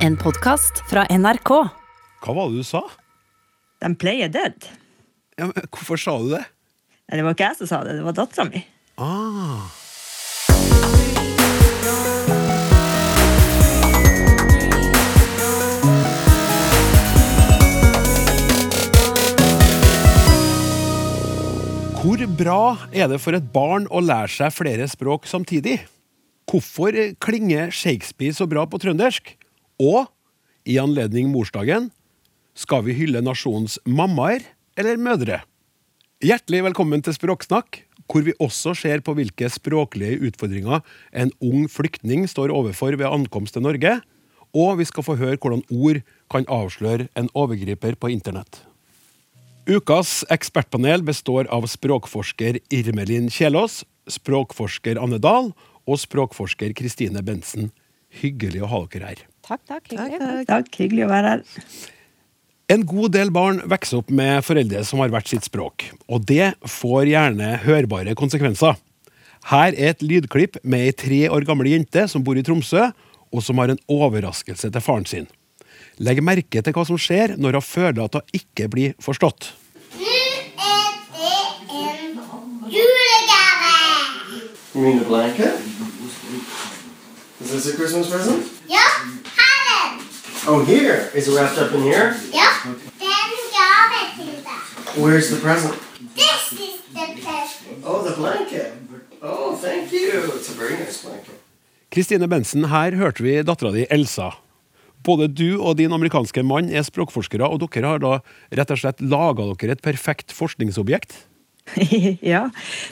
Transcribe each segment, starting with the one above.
En podkast fra NRK. Hva var det du sa? De pleier dead. Ja, men hvorfor sa du det? Nei, det var ikke jeg som sa det, det var dattera mi. Ah. Hvor bra er det for et barn å lære seg flere språk samtidig? Hvorfor klinger Shakespeare så bra på trøndersk? Og i anledning morsdagen, skal vi hylle nasjonens mammaer eller mødre? Hjertelig velkommen til Språksnakk, hvor vi også ser på hvilke språklige utfordringer en ung flyktning står overfor ved ankomst til Norge, og vi skal få høre hvordan ord kan avsløre en overgriper på internett. Ukas ekspertpanel består av språkforsker Irmelin Kjelås, språkforsker Anne Dahl og språkforsker Kristine Bensen. Hyggelig å ha dere her. Takk, takk. Hyggelig. Takk, hyggelig å være her. En god del barn vokser opp med foreldre som har hvert sitt språk, og det får gjerne hørbare konsekvenser. Her er et lydklipp med ei tre år gammel jente som bor i Tromsø, og som har en overraskelse til faren sin. Legg merke til hva som skjer når hun føler at hun ikke blir forstått. Nå er det en julegave! You mean the blanket? Is this a Christmas present? Her er den! Oh, here. Is it wrapped up in here? Ja, Then er it gave til deg. Where's the present? This is the present. Oh, the blanket. Oh, thank you. It's a very nice blanket. Kristine Bensen, her hørte vi dattera di Elsa. Både du og din amerikanske mann er språkforskere, og dere har da rett og slett laga dere et perfekt forskningsobjekt. ja,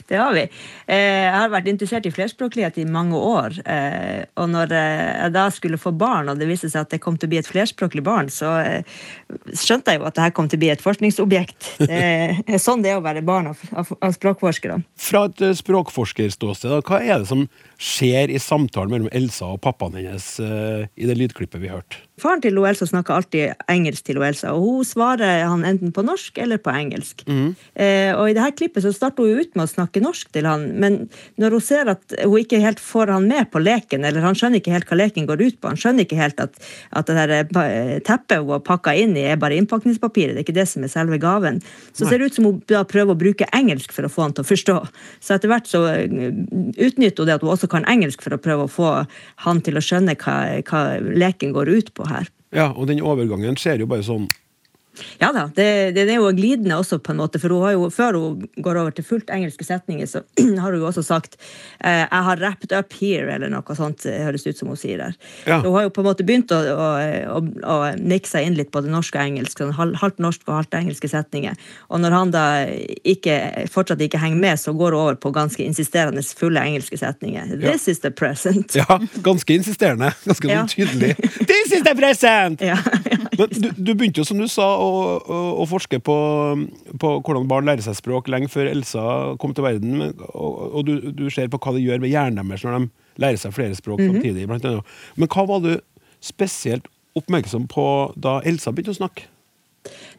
det har vi. Eh, Jeg har vært interessert i flerspråklighet i mange år. eh, Og når eh, jeg da skulle få barn, og det viste seg at det kom til å bli et flerspråklig barn, så skjønte jeg jo at det her kom til å bli et forskningsobjekt. Sånn det er å være barn av, språkforskere. Fra et eh, språkforskerståsted, hva er det som skjer i samtalen mellom Elsa og pappaen hennes eh, i det lydklippet vi hørte? Faren til Elsa snakker alltid engelsk til Elsa, og hun svarer han enten på norsk eller på engelsk. Eh, og i dette klippet så starter hun ut med å snakke norsk til han, men når hun ser at hun ikke helt får han med på leken, eller han skjønner ikke helt hva leken går ut på, han skjønner ikke helt at, at det der eh, teppet hun har pakka inn i, er bare innpakningspapiret, det er ikke det som er selve gaven, så ser det ut som hun da prøver å bruke engelsk for å få han til å forstå. Så etter hvert så utnytter hun det at hun også kan engelsk for å prøve å få han til å skjønne hva, hva leken går ut på her. Ja, og den overgangen skjer jo bare sånn Ja da, det, det er jo glidende også, på en måte, for hun har jo, før hun går over til fullt engelske setninger, så har hun jo også sagt eh, 'jeg har wrapped up here', eller noe sånt, høres ut som hun sier der. Ja. Hun har jo på en måte begynt å, å, å, å mikse inn litt på det norske og engelske, sånn halvt norsk og halvt engelske setninger. Og når han da ikke, fortsatt ikke henger med, så går hun over på ganske insisterende fulle engelske setninger. This is the present. Ja, ganske insisterende. Ganske Ja. sånn tydelig. This is the present! Ja, Ja, Men du, du begynte jo, som du sa, å, å, å forske på, på hvordan barn lærer seg språk lenge før Elsa kom til verden. Og og du, du ser på hva det gjør med hjernen deres når de lærer seg flere språk samtidig. Blant annet. Men hva var du spesielt oppmerksom på da Elsa begynte å snakke?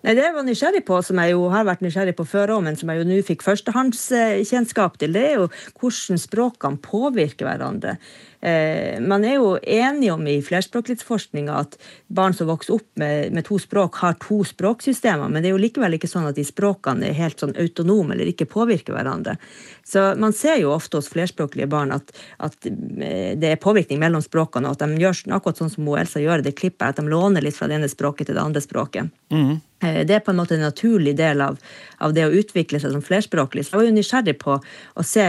Nei, Det jeg var nysgjerrig på, som jeg jo har vært nysgjerrig på før òg, men som jeg jo nå fikk førstehåndskjennskap til, det er jo hvordan språkene påvirker hverandre. Eh, man er jo enig om i flerspråklighetsforskninga at barn som vokser opp med, med to språk, har to språksystemer, men det er jo likevel ikke sånn at de språkene er helt sånn autonome eller ikke påvirker hverandre. Så man ser jo ofte hos flerspråklige barn at, at eh, det er påvirkning mellom språkene, og at de gjør akkurat sånn som hun Elsa gjør i det klippet, at de låner litt fra det ene språket til det andre språket. Mm. Det er på en måte en naturlig del av, av det å utvikle seg som flerspråklig. Så jeg var jo nysgjerrig på å se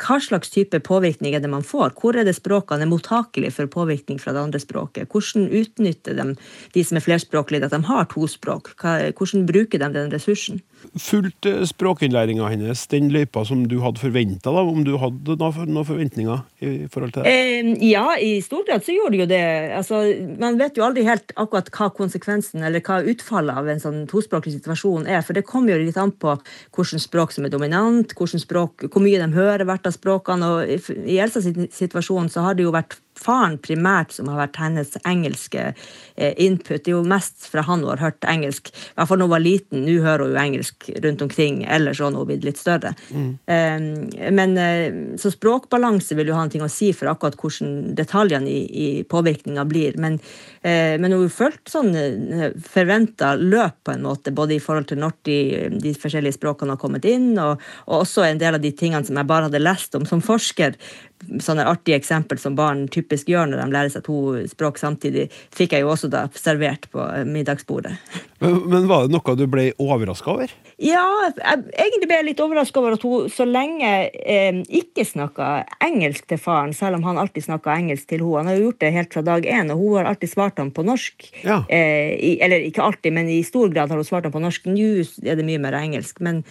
hva slags type påvirkning er det man får. Hvor er det språkene er mottakelige for påvirkning fra det andre språket? Hvordan utnytter de, de som er flerspråklige, at de har to språk? Hvordan bruker de den ressursen? Fulgte språkinnlæringa hennes den løypa som du hadde forventa, om du hadde noen forventninger i forhold til det? Eh, ja, i stor grad så gjorde det jo det. Altså, man vet jo aldri helt akkurat hva konsekvensen eller hva utfallet av en sånn tospråklig situasjon er, for det kommer jo litt an på hvilket språk som er dominant, språk, hvor mye de hører hvert av språkene. og i Elsas situasjon så har det jo vært faren primært som har vært hennes engelske eh, input. Det er jo mest fra han hun har hørt engelsk. I hvert fall da hun var liten. Nå hører hun jo engelsk rundt omkring, ellers har hun blitt litt større. Mm. men eh, Så språkbalanse vil jo ha noe å si for akkurat hvordan detaljene i, i påvirkninga blir. Men, eh, men hun har fulgt sånn forventa løp, på en måte, både i forhold til når de, de forskjellige språkene har kommet inn, og, og også en del av de tingene som jeg bare hadde lest om som forsker sånne artige eksempel som barn typisk gjør når de lærer seg to språk samtidig, fikk jeg jo også da servert på eh, middagsbordet. Men, men var det noe du ble overraska over? Ja, jeg, egentlig ble jeg litt overraska over at hun så lenge eh, ikke snakka engelsk til faren, selv om han alltid snakka engelsk til henne. Han har jo gjort det helt fra dag én, og hun har alltid svart ham på norsk. Ja. Eh, i, eller ikke alltid, men i stor grad har hun svart ham på norsk. Nå er det mye mer engelsk. men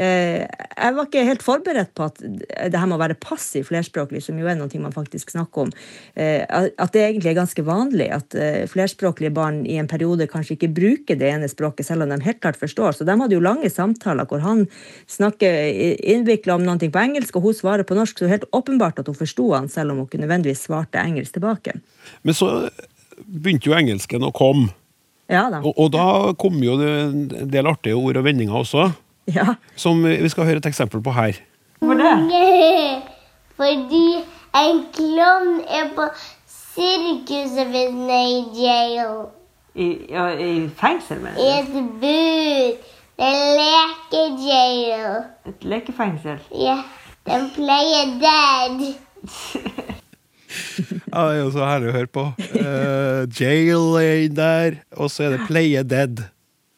jeg var ikke helt forberedt på at det her med å være passiv flerspråklig, som jo er noe man faktisk snakker om, eh, at det egentlig er ganske vanlig at eh, flerspråklige barn i en periode kanskje ikke bruker det ene språket, selv om de helt klart forstår. Så de hadde jo lange samtaler hvor han snakker innvikla om noe på engelsk, og hun svarer på norsk. Så det er helt åpenbart at hun forsto han, selv om hun ikke nødvendigvis svarte engelsk tilbake. Men så begynte jo engelsken å komme. Ja da. Og, og da kom jo det en del artige ord og vendinger også. Ja. Som vi skal høre et eksempel på her. Hvorfor det? Fordi en klovn er på sirkuset hvis er i jail. I, ja, i fengsel, mener du? I et bur. Det er lekejail. Et lekefengsel. Ja, den pleier dead. Ja, det er jo så herlig å høre på. Uh, jail er inn der, og så er det Play a Dead.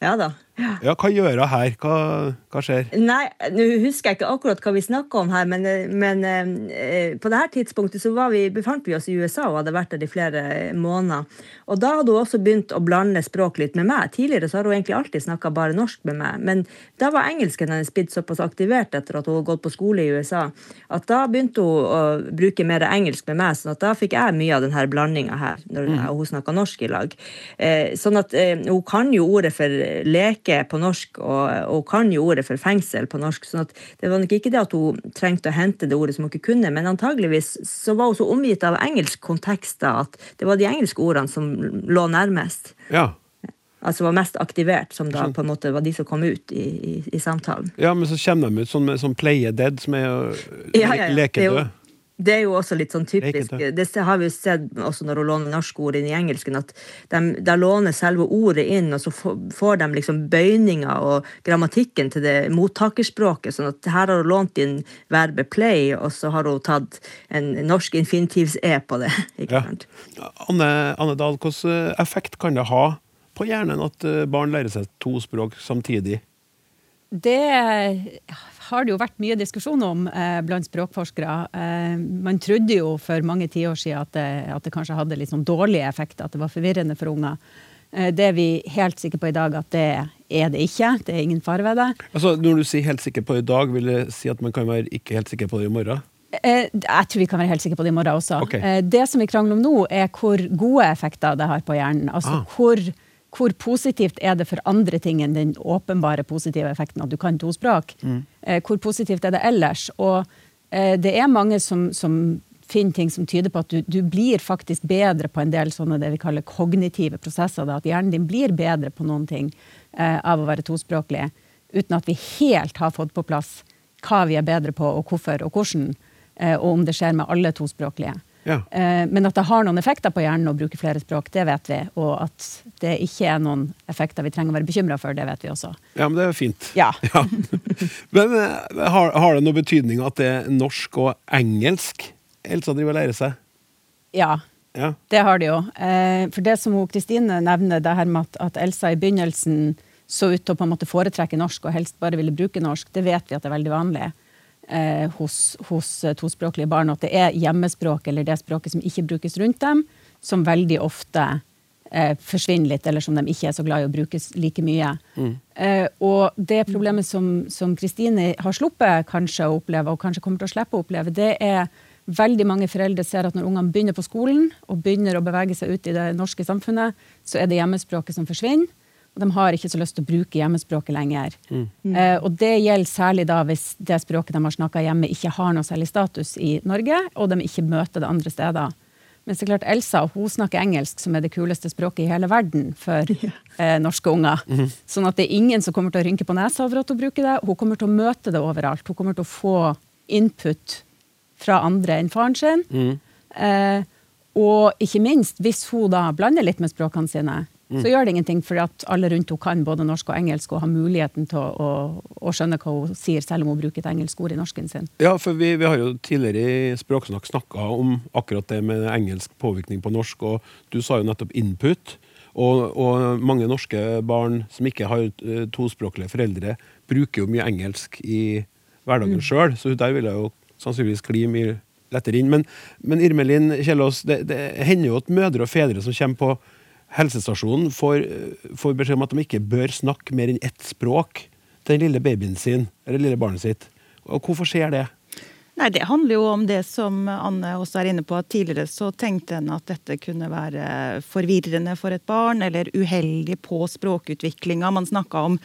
Ja da. Ja, hva gjør hun her? Hva, hva skjer? Nei, nå husker jeg ikke akkurat hva vi snakka om her, men, men eh, på dette tidspunktet så vi, befant vi oss i USA og hadde vært der i flere måneder. Og da hadde hun også begynt å blande språk litt med meg. Tidligere så har hun egentlig alltid snakka bare norsk med meg, men da var engelsken hennes blitt såpass aktivert etter at hun hadde gått på skole i USA, at da begynte hun å bruke mer engelsk med meg, sånn at da fikk jeg mye av denne blandinga her, når Mm. hun snakka norsk i lag. Eh, sånn at eh, hun kan jo ordet for leke på norsk, og, og kan jo ordet for fengsel på norsk. sånn at det var nok ikke det at hun trengte å hente det ordet som hun ikke kunne, men antageligvis så var hun så omgitt av engelsk kontekst da, at det var de engelske ordene som lå nærmest. Ja. Altså var mest aktivert, som da på en måte var de som kom ut i, i, i samtalen. ja, men så kommer de ut sånn med sånn Play Dead, som er å Ja, ja, ja. Jo- Det er jo også litt sånn typisk. Det har vi jo sett også når hun låner norske ord inn i engelsken, at de, de låner selve ordet inn, og så får de liksom bøyninga og grammatikken til det mottakerspråket. sånn at her har hun lånt inn verbet play, og så har hun tatt en norsk infinitivs-e på det. ikke Ja. Anne, Anne Dahl, hvilken effekt kan det ha på hjernen at eh, barn lærer seg to språk samtidig? Det har det jo vært mye diskusjon om eh, blant språkforskere. Eh, man trodde jo for mange tiår siden at det, at det kanskje hadde litt sånn dårlige effekter, at det var forvirrende for unger. Eh, det er vi helt sikre på i dag at det er det ikke. Det er ingen fare ved det. Altså, Når du sier helt sikker på i dag, vil det si at man kan være ikke helt sikker på det i morgen? Eh, Jeg tror vi kan være helt sikre på det i morgen også. Ok. Eh, Det som vi krangler om nå, er hvor gode effekter det har på hjernen. Altså Ah. hvor, hvor positivt er det for andre ting enn den åpenbare positive effekten at du kan to språk. Eh, Hvor positivt er det ellers? Og eh, det er mange som, som finner ting som tyder på at du, du blir faktisk bedre på en del sånne det vi kaller kognitive prosesser. Da, at hjernen din blir bedre på noen ting eh, av å være tospråklig, uten at vi helt har fått på plass hva vi er bedre på, og hvorfor og hvordan, eh, og om det skjer med alle tospråklige. Ja. Eh, Men at det har noen effekter på hjernen å bruke flere språk, det vet vi. Og at det ikke er noen effekter vi trenger å være bekymra for, det vet vi også. Ja, men det er fint. Ja. Ja. Men eh, har, har det noe betydning at det er norsk og engelsk Elsa driver og lærer seg? Ja, Ja. det har det jo. Eh, For det som Kristine nevner, det her med at, at Elsa i begynnelsen så ut til å på en måte foretrekke norsk og helst bare ville bruke norsk, det vet vi at det er veldig vanlig eh, hos, hos eh, tospråklige barn. At det er hjemmespråk eller det språket som ikke brukes rundt dem, som veldig ofte eh, forsvinner litt, eller som de ikke er så glad i å bruke like mye. Eh, og det problemet som som Kristine har sluppet kanskje å oppleve, og kanskje kommer til å slippe å oppleve, det er veldig mange foreldre ser at når ungene begynner på skolen og begynner å bevege seg ut i det norske samfunnet, så er det hjemmespråket som forsvinner. Og de har ikke så lyst til å bruke hjemmespråket lenger. Eh, og det gjelder særlig da hvis det språket de har snakka hjemme, ikke har noe særlig status i Norge, og de ikke møter det andre steder. Men er klart Elsa hun snakker engelsk, som er det kuleste språket i hele verden for eh, norske unger. Sånn at det er ingen som kommer til å rynke på nesa over at hun bruker det. Hun kommer til å møte det overalt. Hun kommer til å få input fra andre enn faren sin. Eh, og ikke minst, hvis hun da blander litt med språkene sine, så gjør det ingenting, for at alle rundt henne kan både norsk og engelsk og har muligheten til å, å, å skjønne hva hun sier, selv om hun bruker et engelsk ord i norsken sin. Ja, for vi, vi har jo tidligere i Språksnakk snakka om akkurat det med engelsk påvirkning på norsk, og du sa jo nettopp input. Og, og mange norske barn som ikke har eh, tospråklige foreldre, bruker jo mye engelsk i hverdagen Mm. sjøl, så der vil jeg jo sannsynligvis kli mye lettere inn. Men, men Irmelin Kjellås, det, det hender jo at mødre og fedre som kommer på helsestasjonen, får, får beskjed om at de ikke bør snakke mer enn ett språk til den lille babyen sin, eller lille barnet sitt. Og hvorfor skjer det? Nei, Det handler jo om det som Anne også er inne på. at Tidligere så tenkte en at dette kunne være forvirrende for et barn, eller uheldig på språkutviklinga. Man snakka om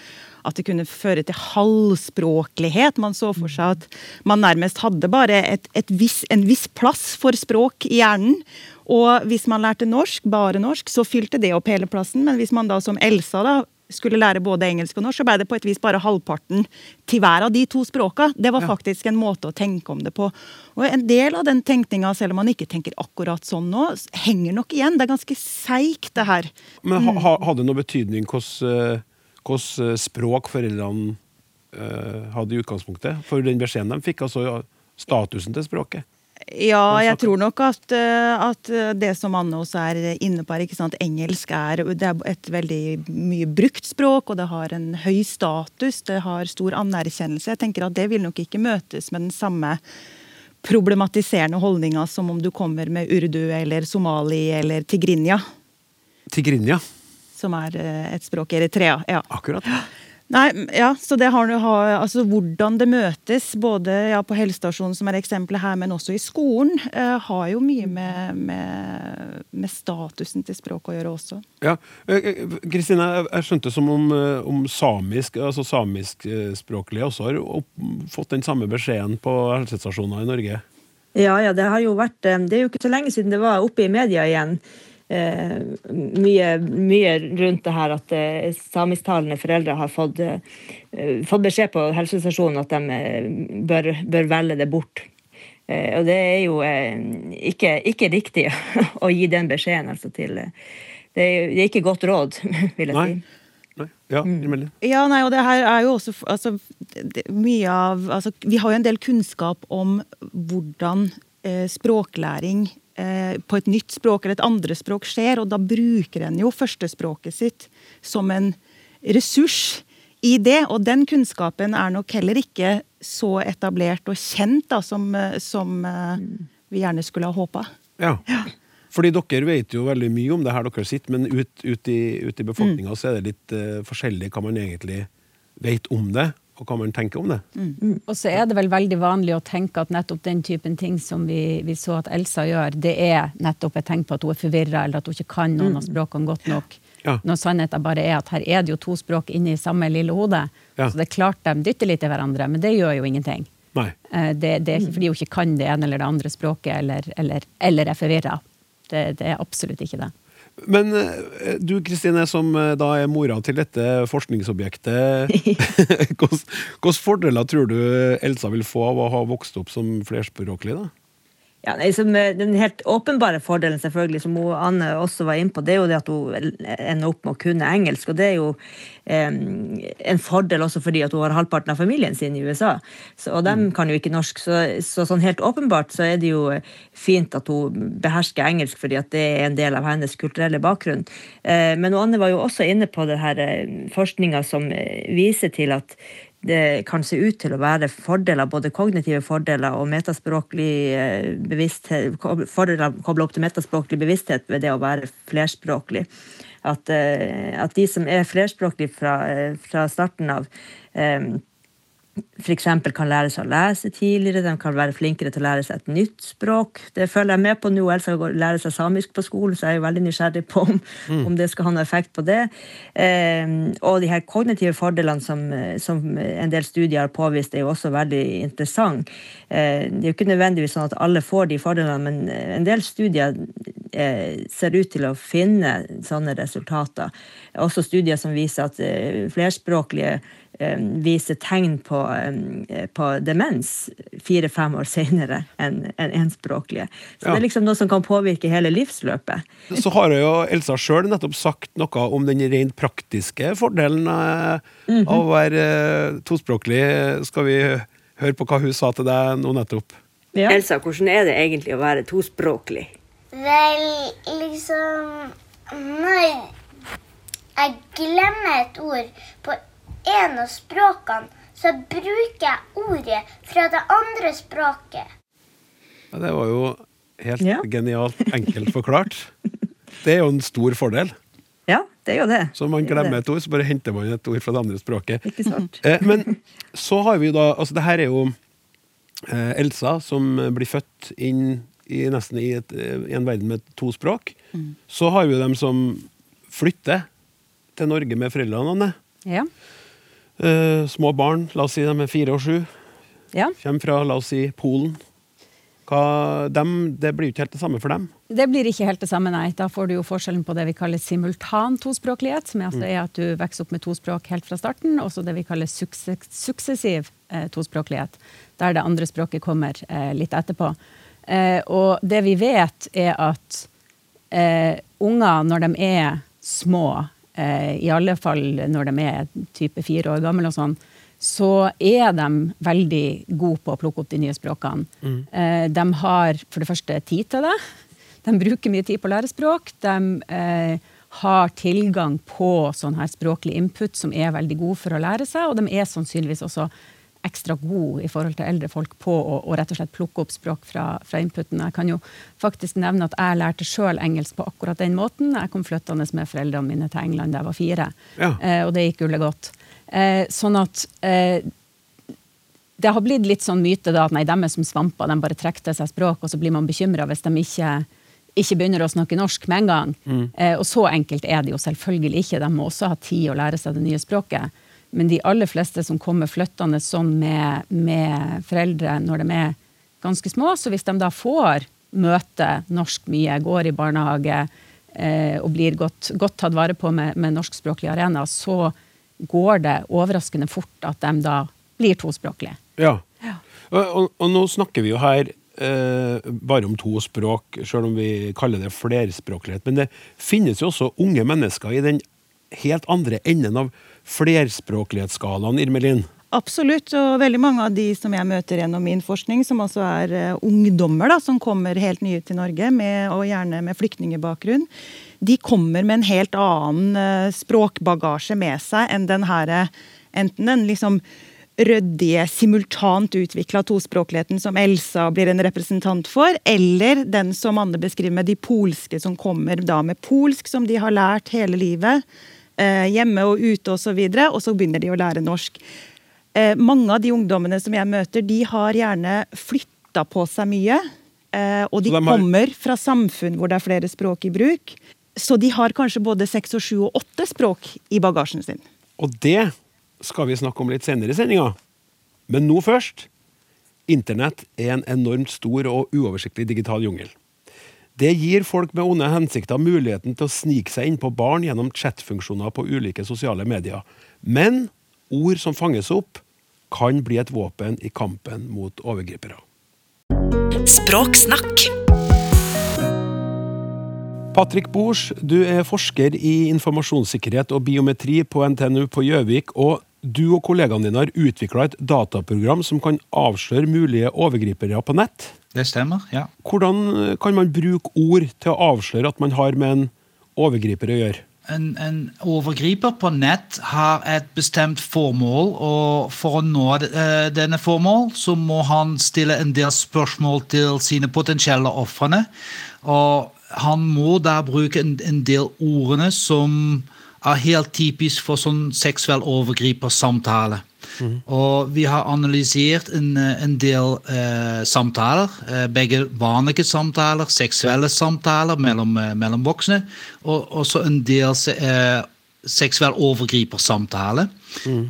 at det kunne føre til halvspråklighet. Man så for seg at man nærmest hadde bare et, et viss, en viss plass for språk i hjernen. Og hvis man lærte norsk, bare norsk, så fylte det opp hele plassen. Men hvis man da som Elsa da skulle lære både engelsk og norsk, så ble det på et vis bare halvparten til hver av de to språka. Det var faktisk en måte å tenke om det på. Og en del av den tenkninga, selv om man ikke tenker akkurat sånn nå, henger nok igjen. Det er ganske seigt, det her. Men ha, ha, hadde det noe betydning hvordan hvordan språk foreldrene eh, hadde i utgangspunktet? For den beskjeden de fikk, altså statusen til språket. Ja, jeg tror nok at, eh, at eh, det som Anne også er inne på, er sant, engelsk er, det er et veldig mye brukt språk, og det har en høy status, det har stor anerkjennelse. Jeg tenker at det vil nok ikke møtes med den samme problematiserende holdninga som om du kommer med urdu eller somali eller tigrinja, Tigrinja. som er eh, et språk i Eritrea. Ja. Akkurat. Nei, ja, så det har, har altså Hvordan det møtes, både ja, på helsestasjonen, som er eksempelet her, men også i skolen, eh, har jo mye med, med, med statusen til språket å gjøre også. Ja. Eh, eh, Kristine, jeg, skjønte som om, eh, om samisk, altså samiskspråklige også har opp, fått den samme beskjeden på helsestasjoner i Norge. Ja, ja, det har jo vært Det er jo ikke så lenge siden det var oppe i media igjen. Eh, mye, mye rundt det her at eh, samisktalende foreldre har fått, eh, fått beskjed på helsestasjonen at de eh, bør, bør velge det bort. Eh, og det er jo eh, ikke, ikke riktig å gi den beskjeden altså, til eh, det er, det er ikke godt råd, vil jeg Nei. si. Nei? Ja, Irmelin? Ja, nei, og det her er jo også altså, det, mye av altså, Vi har jo en del kunnskap om hvordan eh, språklæring på et nytt språk eller et andre språk skjer, og da bruker en jo førstespråket sitt som en ressurs i det. Og den kunnskapen er nok heller ikke så etablert og kjent da, som, eh, som eh, vi gjerne skulle ha håpa. Ja. Fordi dere vet jo veldig mye om det her dere sitter, men ut, ut i, ut i befolkninga så er det litt uh, forskjellig hva man egentlig vet om det, og hva man tenker om det. Og så er det vel veldig vanlig å tenke at nettopp den typen ting som vi, vi så at Elsa gjør, det er nettopp et tegn på at hun er forvirra, eller at hun ikke kan noen av språkene godt nok. Ja. Når sannheten bare er at her er det jo to språk inni samme lille hode. Ja. Så det er klart de dytter litt i hverandre, men det gjør jo ingenting. Nei. Eh, Det, det er ikke fordi hun ikke kan det ene eller det andre språket, eller, eller, eller er forvirra. Det, det er absolutt ikke det. Men eh, du Kristine, som eh, da er mora til dette forskningsobjektet, hvilke hvilke fordeler tror du Elsa vil få av å ha vokst opp som flerspråklig? da? Ja, liksom, den helt åpenbare fordelen selvfølgelig, som Anne også var inne på, det er jo det at hun ender opp med å kunne engelsk. Og det er jo eh, en fordel også fordi at hun har halvparten av familien sin i USA. Så, og de kan jo ikke norsk. Så, så sånn helt åpenbart så er det jo fint at hun behersker engelsk, fordi at det er en del av hennes kulturelle bakgrunn. Eh, men Anne var jo også inne på det her eh, forskninga som eh, viser til at det kan se ut til å være fordeler, både kognitive fordeler og metaspråklig eh, bevissthet, fordeler kobla opp til metaspråklig bevissthet ved det å være flerspråklig. At, eh, at de som er flerspråklige fra, eh, fra starten av, f.eks. kan lære seg å lese tidligere, de kan være flinkere til å lære seg et nytt språk. Det følger jeg med på nå. Elsa lærer seg samisk på skolen, så jeg er veldig nysgjerrig på om, om det skal ha noe effekt på det. Eh, og de her kognitive fordelene som, eh, som en del studier har påvist, er jo også veldig interessant. Eh, det er jo ikke nødvendigvis sånn at alle får de fordelene, men en del studier eh, ser ut til å finne sånne resultater. Også studier som viser at eh, flerspråklige eh, viser tegn på, eh, på demens fire-fem år senere enn en enspråklige. Så Ja. det er liksom noe som kan påvirke hele livsløpet. Så har jo Elsa sjøl nettopp sagt noe om den rent praktiske fordelen eh, av å være eh, tospråklig. Skal vi høre på hva hun sa til deg nå nettopp? Elsa, hvordan er det egentlig å være tospråklig? Vel, liksom Når jeg glemmer et ord på en av språkene, så bruker jeg ordet fra det andre språket. Ja, det var jo helt Ja. genialt enkelt forklart. Det er jo en stor fordel. Ja, det er jo det. Så man er glemmer et ord, så bare henter man et ord fra det andre språket. Ikke sant? Eh, men så har vi jo da Altså, det her er jo eh, Elsa som blir født inn i nesten i, et, eh, i en verden med to språk. Så har vi jo dem som flytter til Norge med foreldrene. Ja. Eh, små barn, la oss si de er fire og sju, ja. kommer fra la oss si Polen. Hva, dem, det blir jo ikke helt det samme for dem. Det blir ikke helt det samme, nei. Da får du jo forskjellen på det vi kaller simultan tospråklighet, som er, altså er at du vokser opp med to språk helt fra starten, og så det vi kaller suksess, suksessiv eh, tospråklighet, der det andre språket kommer eh, litt etterpå. Eh, og det vi vet, er at eh, unger, når de er små, i alle fall når de er type fire år gamle og sånn, så er de veldig gode på å plukke opp de nye språkene. Mm. de har for det første tid til det. De bruker mye tid på å lære språk. De eh, har tilgang på sånn her språklig input som er veldig god for å lære seg, og de er sannsynligvis også ekstra god i forhold til eldre folk på å, å rett og slett plukke opp språk fra, fra inputen. Jeg kan jo faktisk nevne at jeg lærte sjøl engelsk på akkurat den måten. Jeg kom flyttende med foreldrene mine til England da jeg var fire, Ja. eh, og det gikk gullet godt. Eh, sånn at eh, det har blitt litt sånn myte da, at nei, de er som svamper, de bare trekker til seg språk, og så blir man bekymra hvis de ikke, ikke begynner å snakke norsk med en gang. Eh, og så enkelt er det jo selvfølgelig ikke. De må også ha tid å lære seg det nye språket. Men de aller fleste som kommer flyttende sånn med, med foreldre når de er ganske små, så hvis de da får møte norsk mye, går i barnehage eh, og blir godt, godt tatt vare på med, med norskspråklige arenaer, så går det overraskende fort at de da blir tospråklige. Ja. Og, og, og nå snakker vi jo her eh, bare om to språk, selv om vi kaller det flerspråklighet. Men det finnes jo også unge mennesker i den helt andre enden av flerspråklighetsskalaen, Irmelin. Absolutt, og veldig mange av de som jeg møter gjennom min forskning, som også er eh, ungdommer da, som kommer helt nye til Norge, med, og gjerne med flyktningebakgrunn, de kommer med en helt annen eh, språkbagasje med seg enn den her eh, Enten den liksom ryddige, simultant utvikla tospråkligheten som Elsa blir en representant for, eller den som Anne beskriver med de polske som kommer da med polsk som de har lært hele livet, hjemme og ute osv., og, så videre, og så begynner de å lære norsk. Eh, mange av de ungdommene som jeg møter, de har gjerne flytta på seg mye. Eh, og de, de har- kommer fra samfunn hvor det er flere språk i bruk. Så de har kanskje både seks og sju og åtte språk i bagasjen sin. Og det skal vi snakke om litt senere i sendinga. Men nå først. Internett er en enormt stor og uoversiktlig digital jungel. Det gir folk med onde hensikter muligheten til å snike seg inn på barn gjennom chatfunksjoner på ulike sosiale medier. Men ord som fanges opp, kan bli et våpen i kampen mot overgripere. Språksnakk. Patrick Bors, du er forsker i informasjonssikkerhet og biometri på NTNU på Gjøvik. og Du og kollegaene dine har utvikla et dataprogram som kan avsløre mulige overgripere på nett. Det stemmer, ja. Hvordan kan man bruke ord til å avsløre at man har med en overgriper å gjøre? En, en overgriper på nett har et bestemt formål, og for å nå eh, denne formål, så må han stille en del spørsmål til sine potensielle ofrene. Og han må da bruke en, en del ordene som er helt typisk for sånn seksuell overgripersamtale. Og vi har analysert en, eh, en del eh, samtaler. Eh, begge vanlige samtaler, seksuelle samtaler mellom, eh, mellom voksne. Og også en del eh, seksuell overgripersamtale.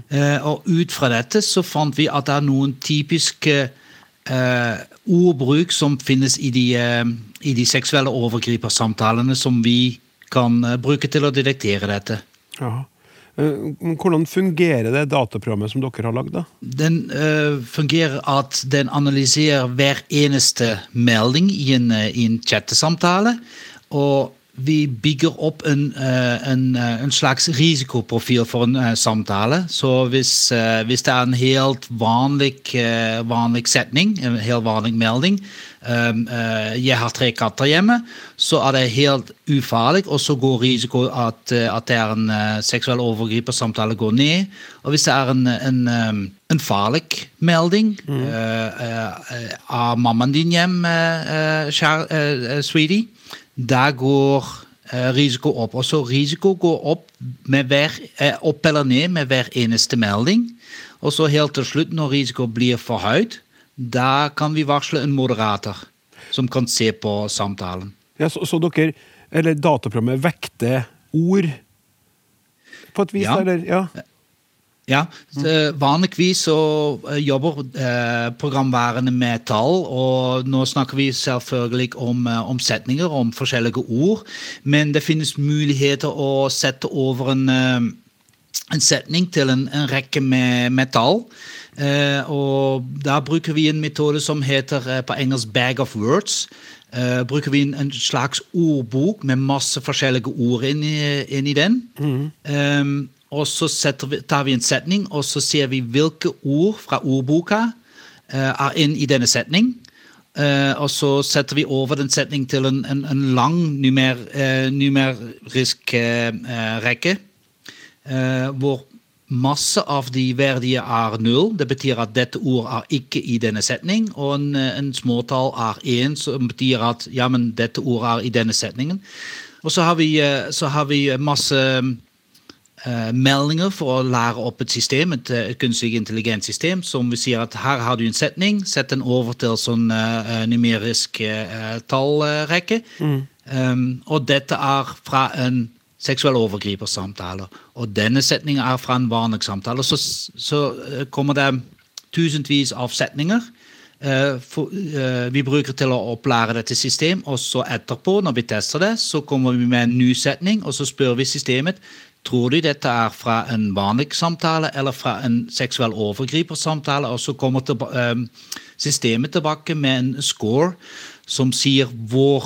Eh, og ut fra dette så fant vi at det er noen typiske ordbruk som finnes i de, i de seksuelle overgripersamtalene som vi kan eh, bruke til å detektere dette. Jaha. Eh, Hvordan fungerer det dataprogrammet som dere har lagd? da? Den uh, fungerer at den analyserer hver eneste melding i en, i en chattesamtale. Og vi bygger opp en, eh, en, eh, en slags risikoprofil for en eh, samtale. Så hvis, hvis det er en helt vanlig, vanlig setning, en helt vanlig melding 'Jeg har tre katter hjemme', så er det helt ufarlig, og så går risiko at, at det er en seksuell overgripersamtale går ned. Og hvis det er en, en, en farlig melding eh, Er mammaen din hjem, kjære eh, eh, sweetie? Der går eh, risiko opp. Og så risiko går opp, med hver, eh, opp eller ned med hver eneste melding. Og så helt til slutt, når risiko blir for høyt, da kan vi varsle en moderator som kan se på samtalen. Ja, så, så dere, eller dataprogrammet vekter ord på et vis? Ja. Eller? Ja. Ja, Vanligvis så eh, jobber eh, programværene med tall, og nå snakker vi selvfølgelig om, omsetninger, om forskjellige ord, men det finnes muligheter å sette over en, eh, en setning til en, en rekke med, med tall. Eh, og da bruker vi en metode som heter eh, på engelsk 'bag of words'. Uh, bruker vi en, en slags ordbok med masse forskjellige ord inni, inni den. Um, og så vi, tar vi en setning, og så ser vi hvilke ord fra ordboka uh, er inn i denne setning. Uh, og så setter vi over den setning til en, en, en lang numer, uh, numerisk rekke, hvor masse av de verdige er null. Det betyr at dette ordet er ikke i denne setning. Og en, en småtall er én, som betyr at ja, men dette ordet er i denne setningen. Og så har vi, så har vi masse meldinger for å lære opp et system, et, eh, et kunstig intelligenssystem, som vi sier at her har du en setning, sett den over til sånn uh, numerisk uh, tallrekke. Um, og dette er fra en seksuell overgripersamtale. Og denne setningen er fra en vanlig samtale. Så, så eh, kommer det tusenvis av setninger. Uh, for, uh, vi bruker til å opplære dette system, og så etterpå, når vi tester det, så kommer vi med en ny setning, og så spør vi systemet Tror du dette er fra en vanlig samtale eller fra en seksuell overgripersamtale? Og så kommer tilba eh, systemet tilbake med en score som sier hvor,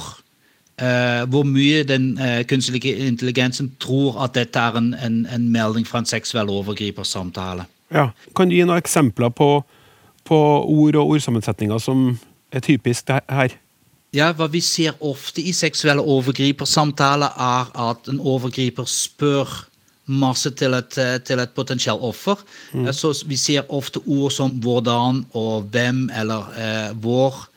uh, hvor mye den uh, kunstige intelligensen tror at dette er en, en, en melding fra en seksuell overgripersamtale. Ja. Kan du gi noen eksempler på, på ord og ordsammensetninger som er typisk her? Ja, Hva vi ser ofte i seksuelle overgripersamtaler, er at en overgriper spør masse til et, eh, til et potensielt offer. Mm. Så vi ser ofte ord som hvordan og hvem eller eh, hvor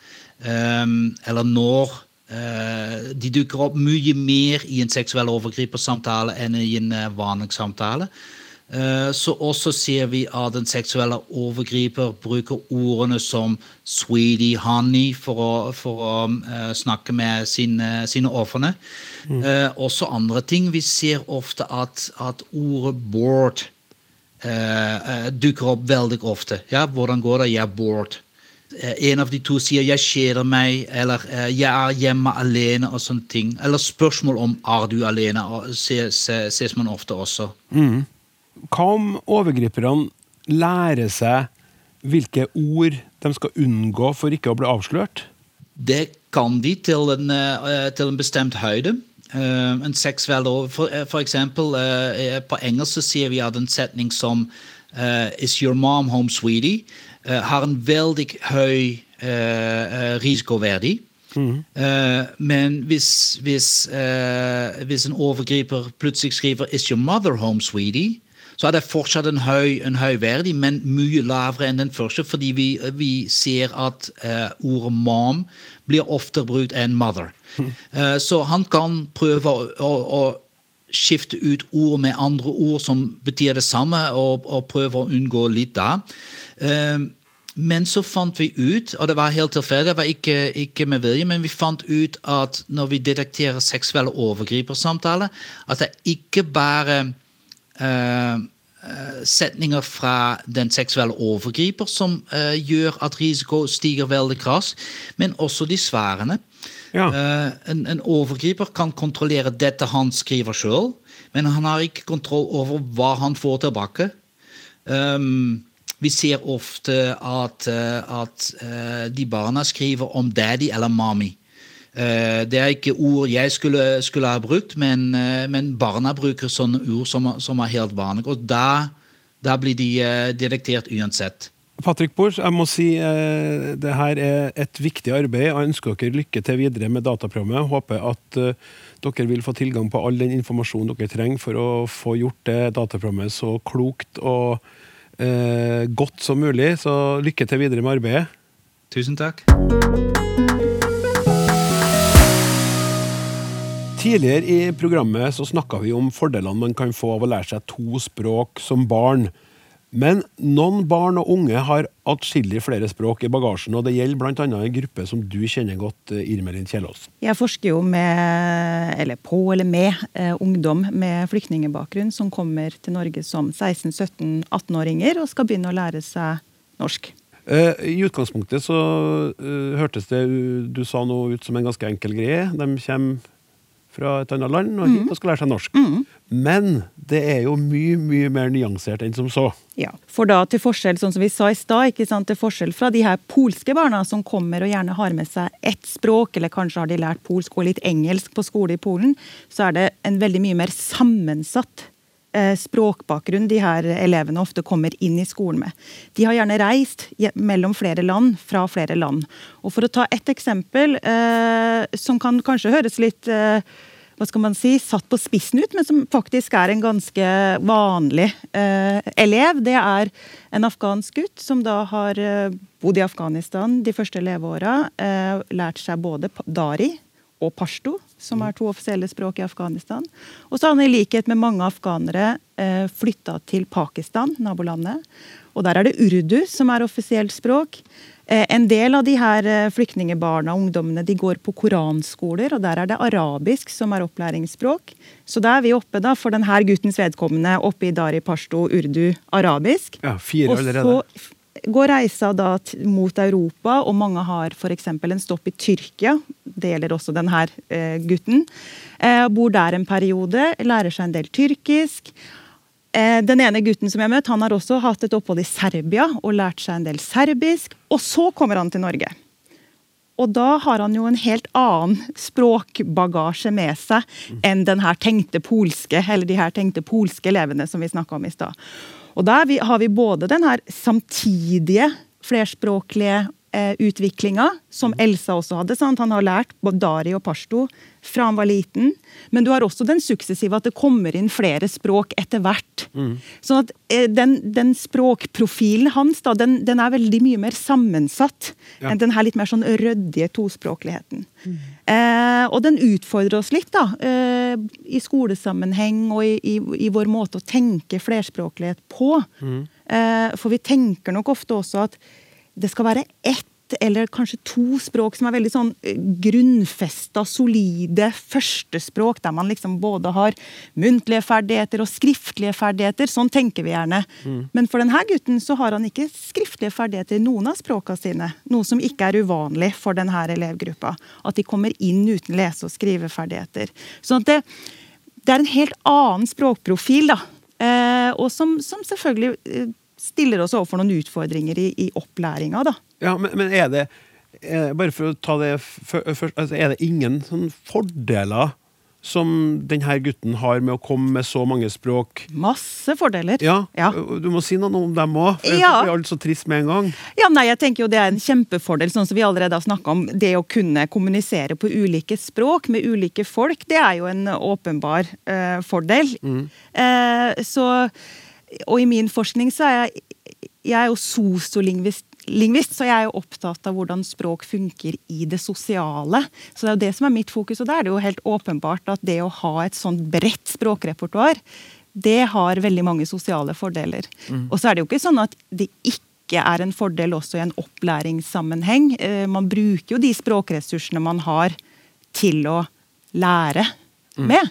um, eller når. Eh, de dukker opp mye mer i en seksuell overgripersamtale enn i en eh, vanlig samtale. Eh, Så også ser vi at en seksuelle overgriper bruker ordene som 'sweetie', 'honey' for å, for å eh, snakke med sine, sine ofrene. Eh, også andre ting. Vi ser ofte at, at ordet 'bored' eh, eh, dukker opp veldig ofte. Ja, hvordan går det? Jeg er bored. En av de to sier 'jeg kjeder meg', eller 'jeg er hjemme alene', og sånne ting. Eller spørsmål om 'er du alene', ses, ses man ofte også. Hva om overgriperne lærer seg hvilke ord de skal unngå for ikke å bli avslørt? Det kan de til en, eh, til en bestemt høyde. Eh, en seksuell for, eh, for eksempel, På engelsk sier vi at en setning som 'Is your mom home, sweetie?' har en veldig høy risikoverdi. Eh, men hvis, hvis, hvis en overgriper plutselig skriver 'Is your mother home, sweetie?' Så er det fortsatt en høy, en høy verdi, men mye lavere enn den første, fordi vi, vi ser at uh, ordet 'mom' blir ofte brukt enn 'mother'. Uh, så han kan prøve å, å, å skifte ut ord med andre ord som betyr det samme, og, og prøve å unngå litt da. Uh, men så fant vi ut, og det var helt tilfeldig, det var ikke, ikke, med vilje, men vi fant ut at når vi detekterer seksuelle overgripersamtaler, at det ikke bare uh, setninger fra den seksuelle overgriper som uh, gjør at risiko stiger veldig krass, men også de svarene. Ja. En, en, overgriper kan kontrollere dette han skriver sjøl, men han har ikke kontroll over hva han får tilbake. Um, vi ser ofte at, eh, at eh, de barna skriver om daddy eller mommy. Eh, det er ikke ord jeg skulle, skulle ha brukt, men, men, barna bruker sånne ord som, som er helt vanlige. Og da, da blir de detektert uansett. Patrick Bors, jeg må si eh, det her er et viktig arbeid. Jeg ønsker dere lykke til videre med dataprogrammet. Jeg håper at eh, dere vil få tilgang på all den informasjonen dere trenger for å få gjort det dataprogrammet så klokt og eh, godt som mulig. Så lykke til videre med arbeidet. Tusen takk. Tidligere i programmet så snakka vi om fordelene man kan få av å lære seg to språk som barn. Men noen barn og unge har atskillig flere språk i bagasjen, og det gjelder bl.a. en gruppe som du kjenner godt, eh, Irmelin Kjellås. Jeg forsker jo med, eller på eller med, eh, ungdom med flyktningbakgrunn som kommer til Norge som 16-17-18-åringer og skal begynne å lære seg norsk. Uh, I utgangspunktet så hørtes det du sa noe ut som en ganske enkel greie. De kommer fra et annet land og hit mm. og skal lære seg norsk. Mm. Men det er jo mye mye mer nyansert enn som så. Ja, For da til forskjell sånn som vi sa i sted, til forskjell fra de her polske barna som kommer og gjerne har med seg ett språk, eller kanskje har de lært polsk og litt engelsk på skole i Polen, så er det en veldig mye mer sammensatt språkbakgrunn de her elevene ofte kommer inn i skolen med. De har gjerne reist mellom flere land, fra flere land. Og For å ta ett eksempel, eh, som kan kanskje høres litt eh, hva skal man si, satt på spissen ut, men som faktisk er en ganske vanlig eh, elev. Det er en afghansk gutt som da har eh, bodd i Afghanistan de første leveåra. Eh, lært seg både dari og pashto, som er to offisielle språk i Afghanistan. Og så har han i likhet med mange afghanere eh, flytta til Pakistan, nabolandet. Og der er det urdu som er offisielt språk. Eh, en del av de her eh, flyktningebarna og ungdommene de går på koranskoler, og der er det arabisk som er opplæringsspråk. Så da er vi oppe da, for denne guttens vedkommende oppe i dari pashto, urdu, arabisk. Ja, fire allerede. Og så går reisa da mot Europa, og mange har f.eks. en stopp i Tyrkia. Det gjelder også denne eh, gutten. bor der en periode, lærer seg en del tyrkisk. Eh, den ene gutten som jeg møtte, han har også hatt et opphold i Serbia og lært seg en del serbisk. Og så kommer han til Norge. Og da har han jo en helt annen språkbagasje med seg enn den her tenkte polske, eller de her tenkte polske elevene som vi snakka om i stad. Og der har vi både den her samtidige flerspråklige eh, utviklinga, som Elsa også hadde. Sant? Han har lært både dari og pashto fra han var liten. Men du har også den suksessive at det kommer inn flere språk etter hvert. Mm. Sånn at eh, den, den, språkprofilen hans da, den, den, er veldig mye mer sammensatt ja. enn den her litt mer sånn ryddige tospråkligheten. Mm. Eh, og den utfordrer oss litt, da. Eh, I skolesammenheng og i, i, i, vår måte å tenke flerspråklighet på. Mm. Eh, for vi tenker nok ofte også at det skal være ett eller kanskje to språk som er veldig sånn eh, grunnfesta, solide førstespråk, der man liksom både har muntlige ferdigheter og skriftlige ferdigheter. Sånn tenker vi gjerne. Mm. Men for denne gutten så har han ikke skriftlige ferdigheter i noen av språka sine. Noe som ikke er uvanlig for denne elevgruppa. At de kommer inn uten lese- og skriveferdigheter. Sånn at det, det er en helt annen språkprofil, da. Eh, og som, som selvfølgelig eh, stiller oss overfor noen utfordringer i, i opplæringa. da. Ja, men, men er det er, Bare for å ta det først, altså er det ingen sånn fordeler som denne gutten har med å komme med så mange språk? Masse fordeler. Ja, ja. Du må si noe om dem òg, for ja. blir alle så trist med en gang. Ja, nei, jeg tenker jo Det er en kjempefordel, sånn som vi allerede har snakka om. Det å kunne kommunisere på ulike språk med ulike folk, det er jo en åpenbar uh, fordel. Mm. Uh, så og i min forskning så er jeg, jeg er jo sosiolingvist lingvist, så jeg er jo opptatt av hvordan språk funker i det sosiale. Så det er jo det som er mitt fokus, og da er det jo helt åpenbart at det å ha et sånt bredt språkrepertoar, det har veldig mange sosiale fordeler. Mm. Og så er det jo ikke sånn at det ikke er en fordel også i en opplæringssammenheng. Eh, man bruker jo de språkressursene man har til å lære mm. med.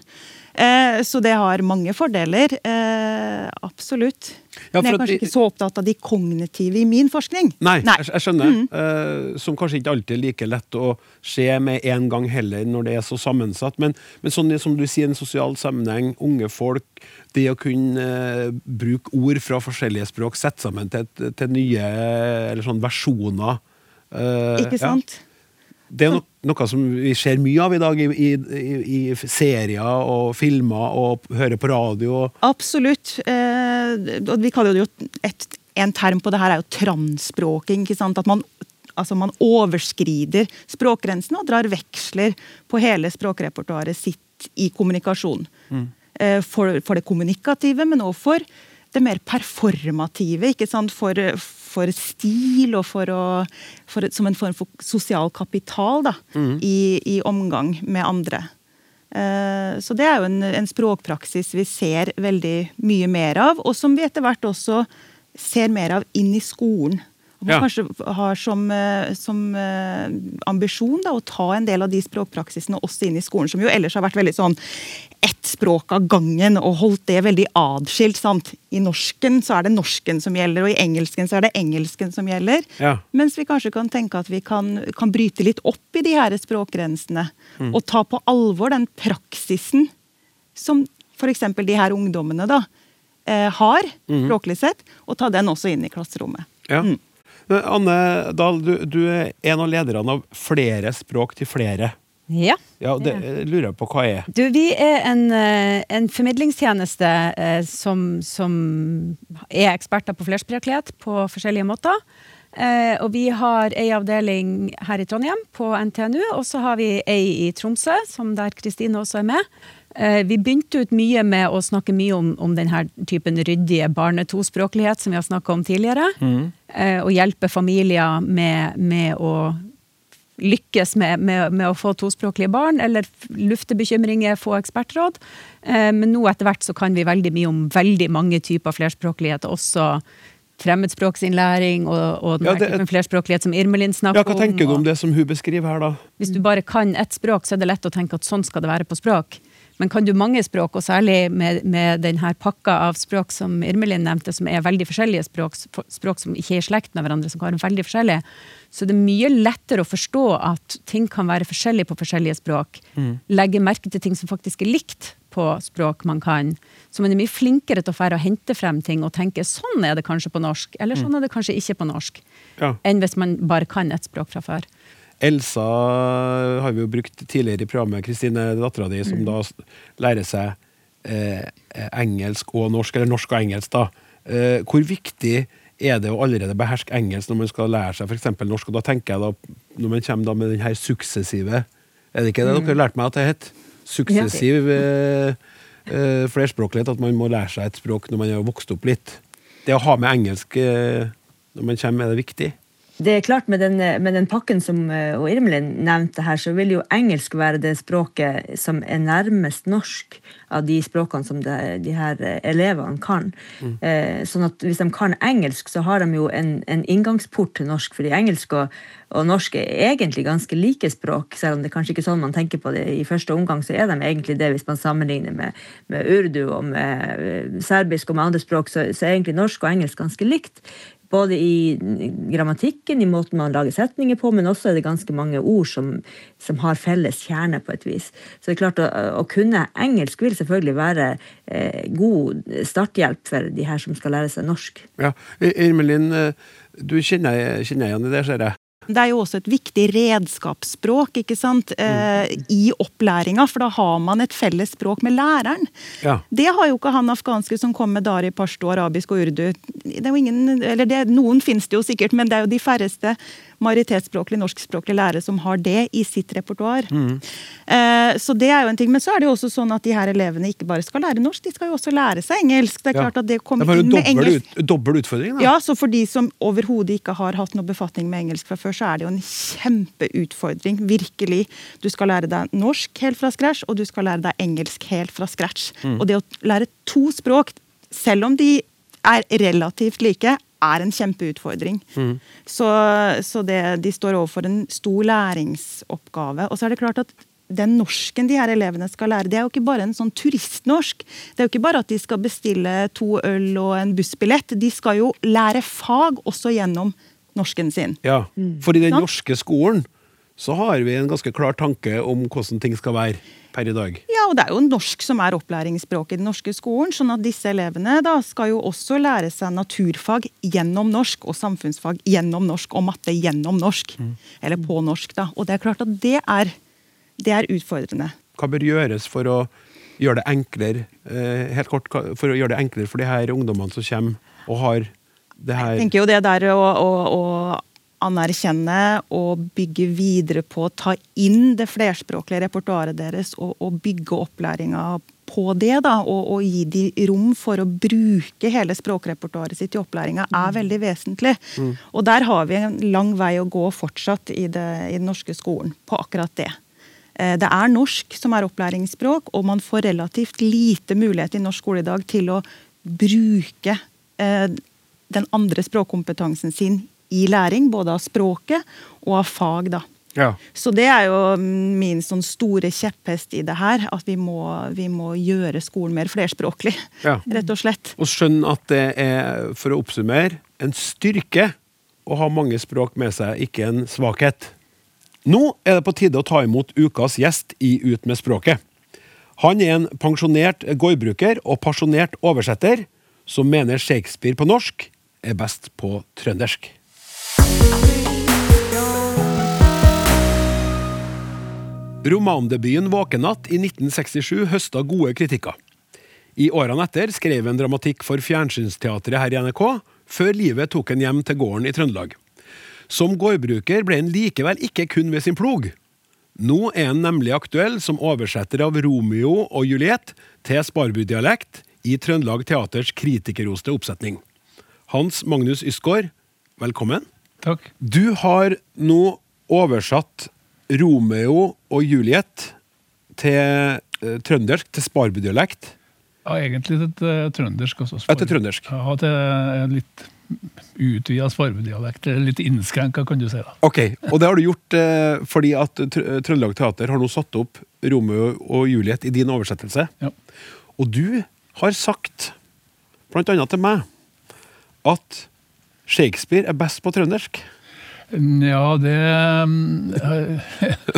Mm. så det har mange fordeler. Eh, absolutt. Ja, Men jeg er kanskje ikke så opptatt av de kognitive i min forskning. Nei, nei. Jeg, jeg, skjønner. Mm. Uh, som kanskje ikke alltid er like lett å se med en gang heller, når det er så sammensatt. Men, men sånn som du sier, en sosial sammenheng, unge folk, det å kunne uh, bruke ord fra forskjellige språk, sette sammen til, til nye eller sånn versjoner. Uh, ikke sant? Ja. Det er no noe som vi ser mye av i dag i, i, i serier og filmer og hører på radio. Absolutt. Eh, vi kaller jo et, en term på det her er jo transspråking. ikke sant? At man, altså man overskrider språkgrensene og drar veksler på hele språkrepertoaret sitt i kommunikasjon. Mm. Eh, for, for, det kommunikative, men også for det mer performative. ikke sant? For, for stil og for å, for, som en form for sosial kapital da, mm. i, i, omgang med andre. Uh, så det er jo en, en, språkpraksis vi ser veldig mye mer av, og som vi etter hvert også ser mer av inn i skolen. Ja. kanskje har som, eh, som uh, ambisjon da, å ta en del av de språkpraksisene også inn i skolen, som jo ellers har vært veldig sånn ett språk av gangen og holdt det veldig adskilt. sant? I norsken så er det norsken som gjelder, og i engelsken så er det engelsken som gjelder. Ja. Mens vi kanskje kan tenke at vi kan, kan bryte litt opp i de her språkgrensene. Mm. Og ta på alvor den praksisen som f.eks. de her ungdommene da, eh, har, mm. språklig sett, og ta den også inn i klasserommet. Ja. Mm. Anne Dahl, du, du er en av lederne av Flere språk til flere. Ja. ja det lurer jeg på hva er. Du, vi er en, eh, en formidlingstjeneste eh, som, som, er eksperter på flerspråklighet på forskjellige måter. Eh, og vi har ei avdeling her i Trondheim, på NTNU, og så har vi ei i Tromsø, som der Kristine også er med. Eh, vi begynte ut mye med å snakke mye om, om denne typen ryddige barne-tospråklighet som vi har snakka om tidligere. Mm. Eh, og hjelpe familier med, med å lykkes med, med, med, å få tospråklige barn, eller lufte bekymringer, få ekspertråd. Eh, men nå etter hvert så kan vi veldig mye om veldig mange typer flerspråklighet, også fremmedspråksinnlæring og, og den ja, det, typen flerspråklighet som Irmelin snakker om. Ja, Hva tenker du om det som hun beskriver her, da? Hvis du bare kan ett språk, så er det lett å tenke at sånn skal det være på språk. Men kan du mange språk, og særlig med, med denne pakka av språk som Irmelin nevnte, som er veldig forskjellige språk, språk som ikke er i slekten av hverandre, som kan være veldig forskjellige, så det er mye lettere å forstå at ting kan være forskjellige på forskjellige språk. Mm. Legge merke til ting som faktisk er likt på språk man kan. Så man er mye flinkere til å fære og hente frem ting og tenke sånn er det kanskje på norsk, eller sånn mm. er det kanskje ikke på norsk. Ja. Enn hvis man bare kan et språk fra før. Elsa har vi jo brukt tidligere i programmet, Kristine, dattera di, som mm. da lærer seg eh, engelsk og norsk, eller norsk og engelsk, da. Eh, hvor viktig er det å allerede beherske engelsk når man skal lære seg f.eks. norsk. Og da tenker jeg da, når man kommer da med den her suksessive Er det ikke det dere har lært meg at det het? Suksessiv eh, eh, flerspråklighet. At man må lære seg et språk når man har vokst opp litt. Det å ha med engelsk eh, når man kommer, er det viktig? Det er klart Med den, med den pakken som eh, og Irmelin nevnte her, så vil jo engelsk være det språket som er nærmest norsk av de språkene som de, de her eh, elevene kan. Mm. Eh, sånn at Hvis de kan engelsk, så har de jo en, en inngangsport til norsk. fordi engelsk og, og, norsk er egentlig ganske like språk, selv om det er kanskje ikke sånn man tenker på det i første omgang. Så er de egentlig det hvis man sammenligner med, med urdu og med eh, serbisk og med andre språk, så, så er egentlig norsk og engelsk ganske likt. Både i grammatikken, i måten man lager setninger på, men også er det ganske mange ord som, som har felles kjerne på et vis. Så det er klart å, å kunne engelsk vil selvfølgelig være eh, god starthjelp for de her som skal lære seg norsk. Ja, Irmelin, eh, du kjenner igjen i det, ser jeg. Det er jo også et viktig redskapsspråk ikke sant? Eh, i opplæringa, for da har man et felles språk med læreren. Ja. Det har jo ikke han afghanske som kom med dari, pashto, arabisk og urdu. Det er jo ingen, eller det, Noen finnes det jo sikkert, men det er jo de færreste majoritetsspråklig norskspråklig lærer som har det i sitt repertoar. Mm. Eh, så det er jo en ting. Men så er det jo også sånn at de her elevene ikke bare skal lære norsk, de skal jo også lære seg engelsk. Det er klart at det kommer ja, inn med engelsk. ut, dobbel utfordring, da. Ja, så for de som overhodet ikke har hatt noe befatning med engelsk fra før, så er det jo en kjempeutfordring. Virkelig. Du skal lære deg norsk helt fra scratch, og du skal lære deg engelsk helt fra scratch. Mm. Og det å lære to språk, selv om de er relativt like, er en kjempeutfordring. Mm. Så, så det, de står overfor en stor læringsoppgave. Og så er det klart at den norsken de her elevene skal lære, det er jo ikke bare en sånn turistnorsk. Det er jo ikke bare at de skal bestille to øl og en bussbillett. De skal jo lære fag også gjennom norsken sin. Ja, For i den norske skolen så har vi en ganske klar tanke om hvordan ting skal være per i dag. Ja, og det er jo norsk som er opplæringsspråket i den norske skolen, sånn at disse elevene da skal jo også lære seg naturfag gjennom norsk, og samfunnsfag gjennom norsk, og matte gjennom norsk. Eller på norsk, da. Og det er klart at det er, det er utfordrende. Hva bør gjøres for å gjøre det enklere eh, helt kort, for å gjøre det enklere for de her ungdommene som kommer og har det her Jeg tenker jo det der å, å, å anerkjenne og bygge videre på, ta inn det flerspråklige repertoaret deres og, og bygge opplæringa på det, da, og, og gi de rom for å bruke hele språkrepertoaret sitt i opplæringa, er veldig vesentlig. Og der har vi en lang vei å gå fortsatt i, det, i den norske skolen på akkurat det. Eh, Det er norsk som er opplæringsspråk, og man får relativt lite mulighet i norsk skole i dag til å bruke eh, den andre språkkompetansen sin i læring, både av språket og av fag. da. Ja. Så det er jo min sånn store kjepphest i det her, at vi må, vi må gjøre skolen mer flerspråklig, Ja. rett og slett. Og skjønn at det er, for å oppsummere, en styrke å ha mange språk med seg, ikke en svakhet. Nå er det på tide å ta imot ukas gjest i Ut med språket. Han er en pensjonert gårdbruker og pasjonert oversetter som mener Shakespeare på norsk er best på trøndersk. Romandebuten 'Våkenatt' i 1967 høsta gode kritikker. I årene etter skrev han dramatikk for fjernsynsteatret her i NRK, før livet tok han hjem til gården i Trøndelag. Som gårdbruker ble han likevel ikke kun ved sin plog. Nå er han nemlig aktuell som oversetter av Romeo og Juliet til sparbudialekt i Trøndelag Teaters kritikerroste oppsetning. Hans Magnus Ysgaard, velkommen. Takk. Du har nå oversatt Romeo og Juliet til eh, trøndersk, til sparbudialekt. Ja, egentlig til eh, trøndersk også. Ja, til trøndersk. Ja, til en litt utvida sparvedialekt. eller Litt innskrenka, kan du si. da. Ok, Og det har du gjort eh, fordi at Tr Trøndelag Teater har nå satt opp Romeo og Juliet i din oversettelse. Ja. Og du har sagt, blant annet til meg, at Shakespeare er best på trøndersk. Ja, det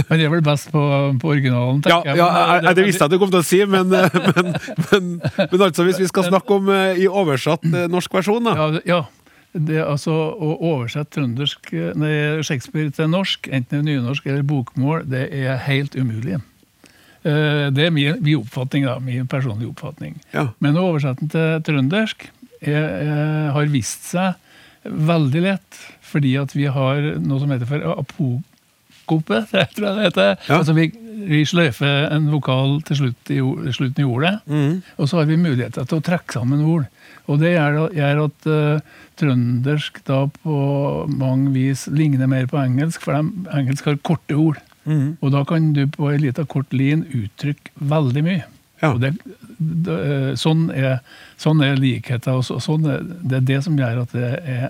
Han er vel best på, på originalen, tenker ja jeg, Ja, det visste jeg at du kom til å si, men, eh, men, men, men altså, hvis vi skal snakke om eh, i oversatt eh, norsk versjon, da. Ja, ja. Det, altså, å oversette trøndersk, eh, nei, Shakespeare til norsk, enten det nynorsk eller bokmål, det er helt umulig. Eh, Det er min, min oppfatning, da, min personlige oppfatning. Ja. Men å oversette den til trøndersk er, er, har vist seg veldig lett, fordi at vi har noe som heter for apokope, det tror jeg det heter. Ja. Altså vi, vi sløyfer en vokal til slutt i, slutten i ordet, mm. og så har vi muligheter til å trekke sammen ord. Og det gjør, gjør at uh, trøndersk da på mange vis ligner mer på engelsk, for de, engelsk har korte ord. Mm. Og da kan du på ei lita kort lin uttrykke veldig mye. Ja. Det, det, eh, sånn, er, sånn er likheten. Og så, sånn er, det er det som gjør at det er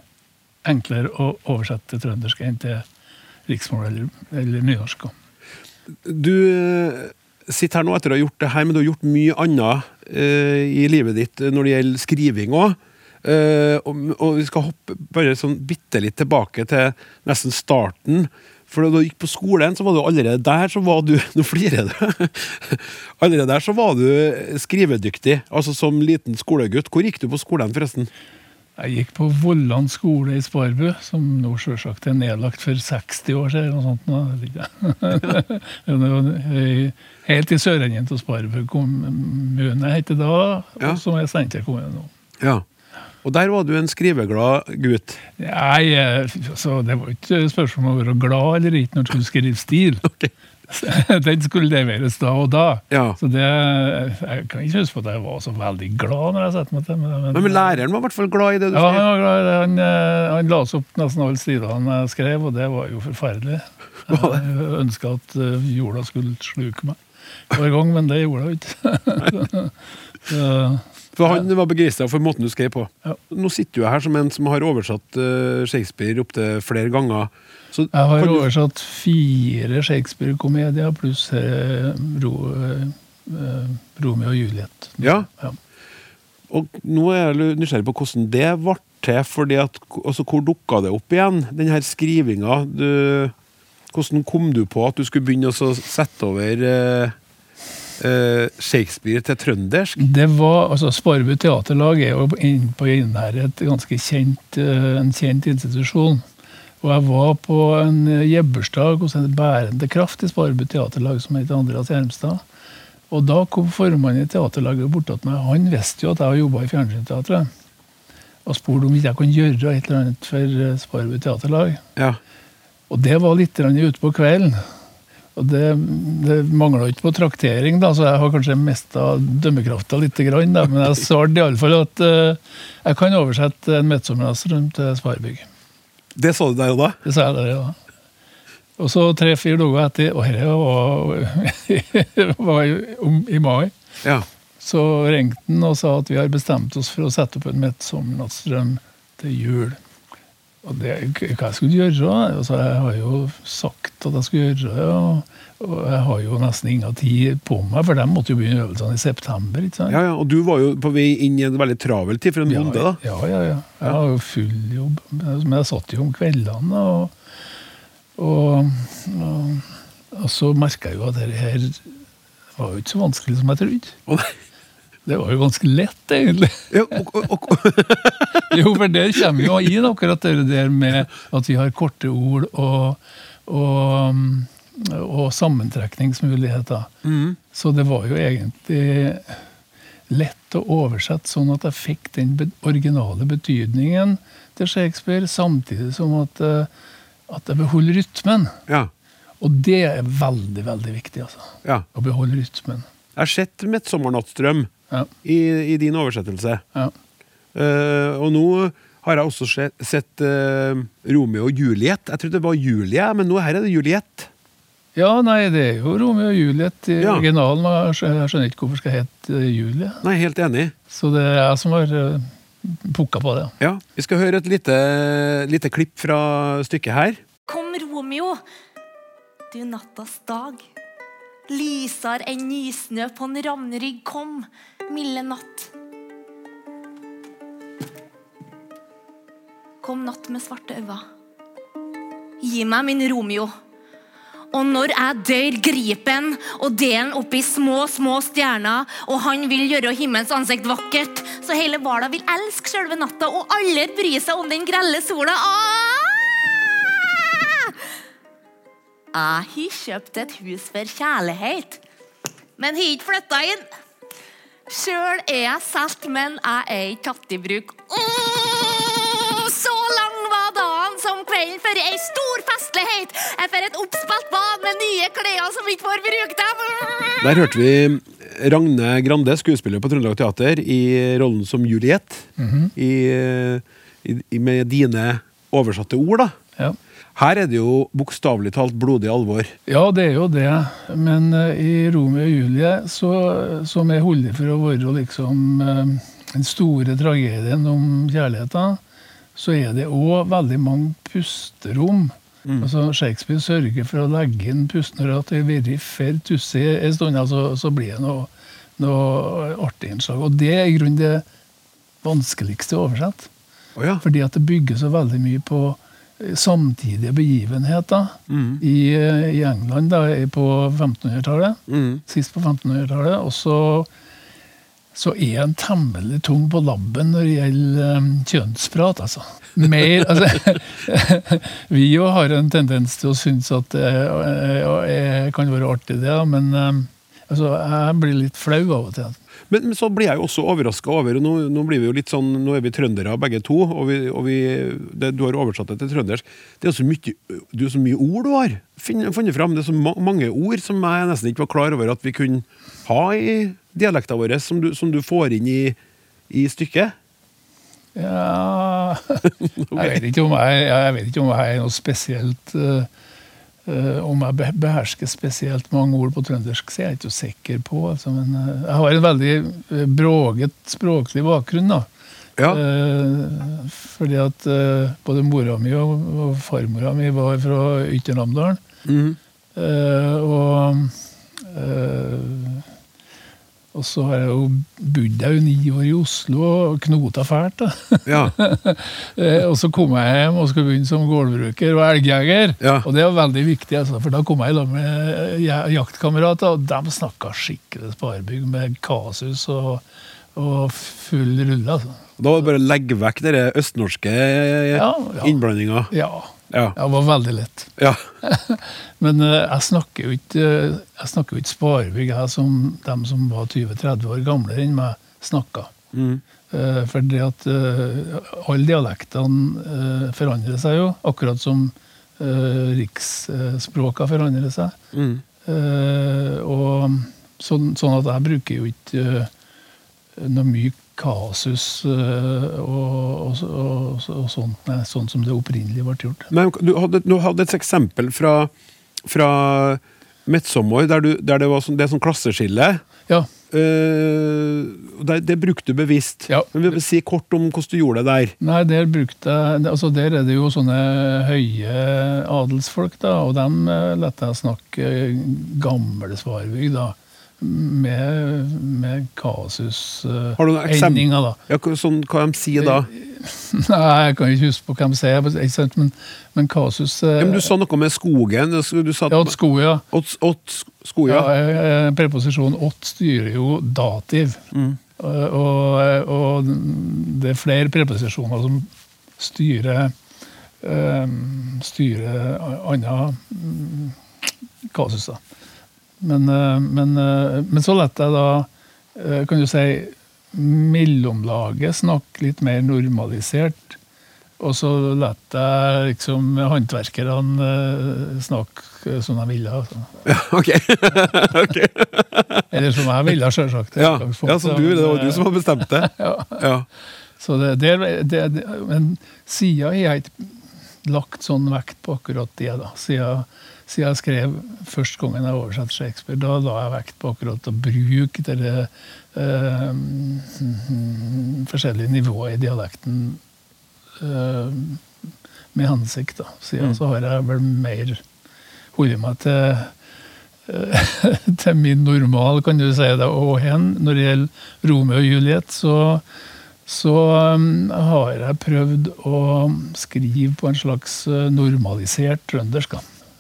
enklere å oversette til trøndersk enn til riksmål eller, eller nynorsk. Du eh, sitter her nå etter å ha gjort det her, men du har gjort mye annet eh, i livet ditt eh, når det gjelder skriving òg. og, og vi skal hoppe bare sånn bitte litt tilbake til nesten starten. For da du gikk på skolen, så var du allerede der så var du Nå flirer du. allerede der så var du skrivedyktig, altså som liten skolegutt. Hvor gikk du på skolen, forresten? Jeg gikk på Vollan skole i Sparbu, som nå selvsagt er nedlagt for 60 år siden. noe sånt. Helt i sørenden av Sparbu kommune heter det da, og som er Steinkjer kommune nå. Ja. Og der var du en skriveglad gutt. Nei, altså, så det var ikke spørsmål om å være glad eller ikke når du skulle skrive stil. Den skulle leveres da og da. Ja. Så det, Jeg kan ikke huske på at jeg var så veldig glad når jeg satte meg til. Men, Men, men læreren var i hvert fall glad i det du ja, han skrev. var glad i det. Han, eh, han la opp nesten alle stilene jeg skrev, og det var jo forferdelig. Jeg ønska at eh, jorda skulle sluke meg hver gang, men det gjorde hun ikke. Så, For han var begeistra for måten du skrev på. Ja. Nå sitter du her som en som har oversatt eh, Shakespeare opptil flere ganger. Så Jeg har du- oversatt fire Shakespeare-komedier pluss eh, ro, eh, Romeo og Juliet. Ja. Ja. Og nå er jeg nysgjerrig på hvordan det ble til. fordi at, altså Hvor dukka det opp igjen, den her skrivinga? Hvordan kom du på at du skulle begynne å sette over eh, Shakespeare til trøndersk? Det var, altså Sparbu teaterlag er jo på Innherred et ganske kjent, eh, en kjent institusjon. Og jeg var på en eh, hos en bærende kraft i Sparbu teaterlag som heter Andreas Hjelmstad. Og da kom formannen i teaterlaget bort til meg. Han visste jo at jeg har jobba i Fjernsynsteatret. Og spurte om ikke jeg kunne gjøre et eller annet for Sparbu teaterlag. Ja. Og det var litt ute på kvelden. Og det, det mangla ikke på traktering, da, så jeg har kanskje mista dømmekrafta litt. Grann, da, men jeg svarte iallfall at uh, jeg kan oversette en Midtsommernattstrøm til Sparebygg. Det sa du der og da? Det sa jeg der, ja. Og så tre-fire dager etter, og dette var, var i, i mai, Ja. så ringte han og sa at vi har bestemt oss for å sette opp en Midtsommernattstrøm til jul. Og det, hva jeg skulle gjøre? Altså, jeg har jo sagt at jeg skulle gjøre det. Og, og jeg har jo nesten inga tid på meg, for de måtte jo begynne øvelsene i september. ikke sant? Ja, ja, Og du var jo på vei inn i en veldig travel tid for en bonde, da. Ja, ja, ja. Jeg har jo full jobb. Men jeg satt jo om kveldene, og, og, og, og så merka jeg jo at dette her var jo ikke så vanskelig som jeg trodde. Det var jo ganske lett, egentlig. Ja, og, og, og, Jo, for der kommer jo inn akkurat det der med at vi har korte ord og, og, sammentrekningsmuligheter. Så det var jo egentlig lett å oversette sånn at jeg fikk den originale betydningen til Shakespeare, samtidig som at, eh, at jeg beholder rytmen. ja, Og det er veldig, veldig viktig, altså. ja. Å beholde rytmen. Jeg har sett 'Midtsommernattstrøm' Ja, i, i din oversettelse. ja. Uh, og nå har jeg også sett, sett uh, Romeo og Juliet. Jeg trodde det var Julie, men nå her er det Juliet. Ja, nei, det er jo Romeo og Juliet i Ja. originalen. Jeg skjønner ikke hvorfor det skal hete eh, Julie. Nei, helt enig. Så det er jeg som har uh, pukka på det. Ja, Vi skal høre et lite, lite klipp fra stykket her. Kom, Romeo, du nattas dag. Lysar enn nysnø på en ravnrygg kom, milde natt. Kom, natt med svarte øyne. Gi meg min Romeo. Og når jeg dør, grip han og del han opp i små, små stjerner, og han vil gjøre himmelens ansikt vakkert, så hele Hvala vil elske selve natta, og alle bryr seg om den grelle sola. Ah! Jeg har kjøpt et hus for kjærlighet, men har ikke flytta inn. Sjøl er jeg solgt, men jeg er ikke tatt i bruk. Oh, så lang var dagen som kvelden før ei stor festlighet. Jeg får et oppspilt bad med nye klær som ikke får bruke dem. Der hørte vi Ragne Grande, skuespiller på Trøndelag Teater, i rollen som Juliet. -hmm. i, i, med dine oversatte ord, da. Ja. Her er det jo bokstavelig talt blodig alvor. Ja, det er jo det. Men eh, i Romeo og Julie, så, som er holdig for å være liksom eh, den store tragedien om kjærligheten, så er det òg veldig mange pusterom. Altså Shakespeare sørger for å legge inn pusterom. når det har vært for tussig en stund, så, så blir det noe, noe artig innslag. Og det er i grunnen det vanskeligste å oversette. Oh, ja. Fordi at det bygger så veldig mye på samtidige begivenheter. I, eh, I England da, på 1500-tallet. Mm. Sist på 1500-tallet. Og så, så er han temmelig tung på labben når det gjelder um, kjønnsprat. altså. Mer, altså Vi jo har en tendens til å synes at det eh, eh, kan være artig, det, men um, Altså, jeg blir litt flau av og til. Men, men så blir jeg jo også overraska over og nå, nå blir vi jo litt sånn, nå er vi trøndere begge to, og, vi, og vi, det, du har oversatt det til trøndersk. Det er så mye, det er så mye ord du har funnet fram. Det er så ma mange ord som jeg nesten ikke var klar over at vi kunne ha i dialekta vår, som du, som du får inn i, i stykket. Ja Jeg vet ikke om jeg, jeg, vet ikke om jeg er noe spesielt eh, Om jeg behersker spesielt mange ord på trøndersk, så er jeg ikke sikker på. Altså, men eh, jeg har en veldig bråget, broget språklig bakgrunn. da. Ja. Eh, fordi at eh, både mora mi og, og farmora mi var fra Ytre Namdalen. Eh, og eh, og så har jeg jo bodd jeg jo ni år i Oslo og knota fælt. da. Ja. Eh, og så kom jeg hjem og skulle begynne som gårdbruker og elgjeger. Ja. Og det var veldig viktig, altså, for da kom jeg i lag med ja- jaktkamerater, og de snakka skikkelig sparebygg med kasus og, og full rulle. altså. Da var det bare å legge vekk den østnorske Ja, ja. innblandinga. Ja, Ja. det var veldig lett. Ja. Men eh, jeg snakker jo ikke, eh, jeg snakker jo ikke sparebygg, jeg som dem som var 20-30 år gamlere enn meg, snakka. Mm. Eh, for det at alle dialektene forandrer seg jo, akkurat som riksspråka forandrer seg. Mm. Og sånn, sånn at jeg bruker jo ikke noe mye kasus eh, og, og, og, og sånt, nei, sånn som det opprinnelig ble gjort. Men du hadde, du hadde et eksempel fra, fra Midtsommer, der, du, der det var sånn, det er sånn klasseskille. Ja, Uh, det, det brukte du bevisst. Ja. Men vi vil si kort om hvordan du gjorde det der. Nei, der brukte jeg altså Der er det jo sånne høye adelsfolk, da, og dem lette jeg snakke gamle Svarbygd, da. Med, med kasus eh, da. Ja, sånn, hva de sier da? Nei, jeg kan ikke huske på hva de sier men, men kasus eh, Ja, men du sa noe med skogen. Du sa Ja, sko, ja. Åt, åt skoja. Ja, eh, preposisjon ått styrer jo dativ. Mm. Eh, Og, og det er flere preposisjoner som styrer eh, styrer andre mm, da. Men, eh, men, eh, men så lette jeg da, eh, kan du si, mellomlaget snakke litt mer normalisert. Og så lot jeg liksom håndverkerne snakke som de ville. Altså. Ja, ok. okay. Eller som jeg ville, sjølsagt. Ja, ja, som du, det var du som har bestemt det. Ja. Ja. Så det, det, det, men siden har jeg ikke lagt sånn vekt på akkurat det. da. Siden, siden jeg skrev første gangen jeg oversatte Shakespeare, da la jeg vekt på akkurat å bruke det eh, mm, forskjellige nivået i dialekten eh, med hensikt. da. Siden så har jeg vel mer holdt meg til eh, til min normal, kan du si det. Og hen, når det gjelder Romeo og Juliet, så, så um, har jeg prøvd å skrive på en slags eh, normalisert trøndersk.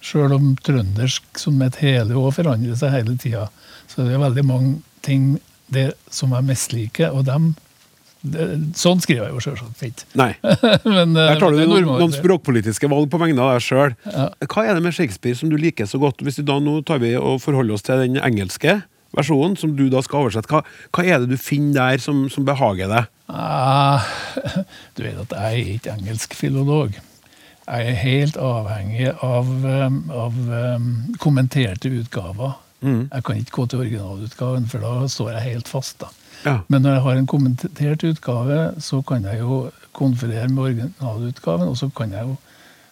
Sjøl om trøndersk som et hele òg forandrer seg hele tida, så det er veldig mange ting det som jeg misliker, og dem det, Sånn skriver jeg jo sjølsagt ikke. Nei. Men, eh, Der tar du noen, noen språkpolitiske valg på vegne av deg sjøl. Ja. Hva er det med Shakespeare som du liker så godt? Hvis vi da Nå tar vi og forholder oss til den engelske versjonen, som du da skal oversette. Hva, hva er det du finner der som, som behager deg? Ah, du vet at jeg er ikke engelsk filolog. Jeg er helt avhengig av, um, av um, kommenterte utgaver. Mm. Jeg kan ikke gå til originalutgaven, for da står jeg helt fast. da. Ja. Men når jeg har en kommentert utgave, så kan jeg jo konferere med originalutgaven, og så, kan jeg jo,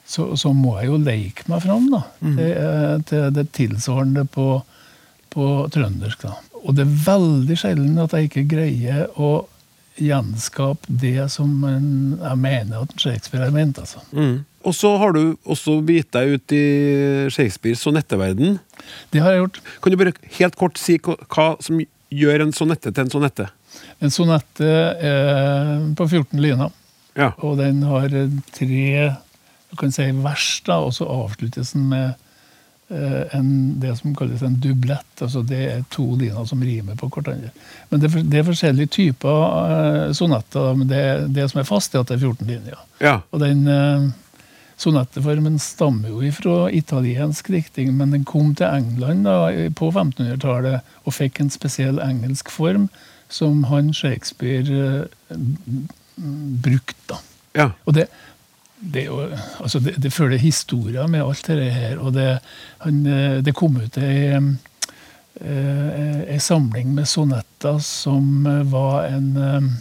så, så må jeg jo leke meg fram da, til, eh, til det tilsvarende på, på trøndersk. da. Og det er veldig sjelden at jeg ikke greier å gjenskape det som en, jeg mener at Shakespeare har ment. altså. Mm. Og så har du også begitt deg ut i Shakespeares sonetteverden. Det har jeg gjort. Kan du bare helt kort si hva, som gjør en sonette til en sonette? En sonette er på 14 liner. Ja. Og den har tre du kan si vers, da, og så avsluttes den med en, det som kalles en dublett. altså Det er to liner som rimer på hverandre. Men Det er, det er forskjellige typer eh, sonetter, men det, det som er fast, er at det er 14 linjer. Ja. Og den eh, Sonetteformen stammer jo fra italiensk diktning, men den kom til England da, på 1500-tallet og fikk en spesiell engelsk form som han Shakespeare eh, brukte. Ja. Og det, det, altså det, det følger historier med alt dette her. Og det, han, eh, det kom ut ei, eh, ei samling med sonetter som eh, var en eh,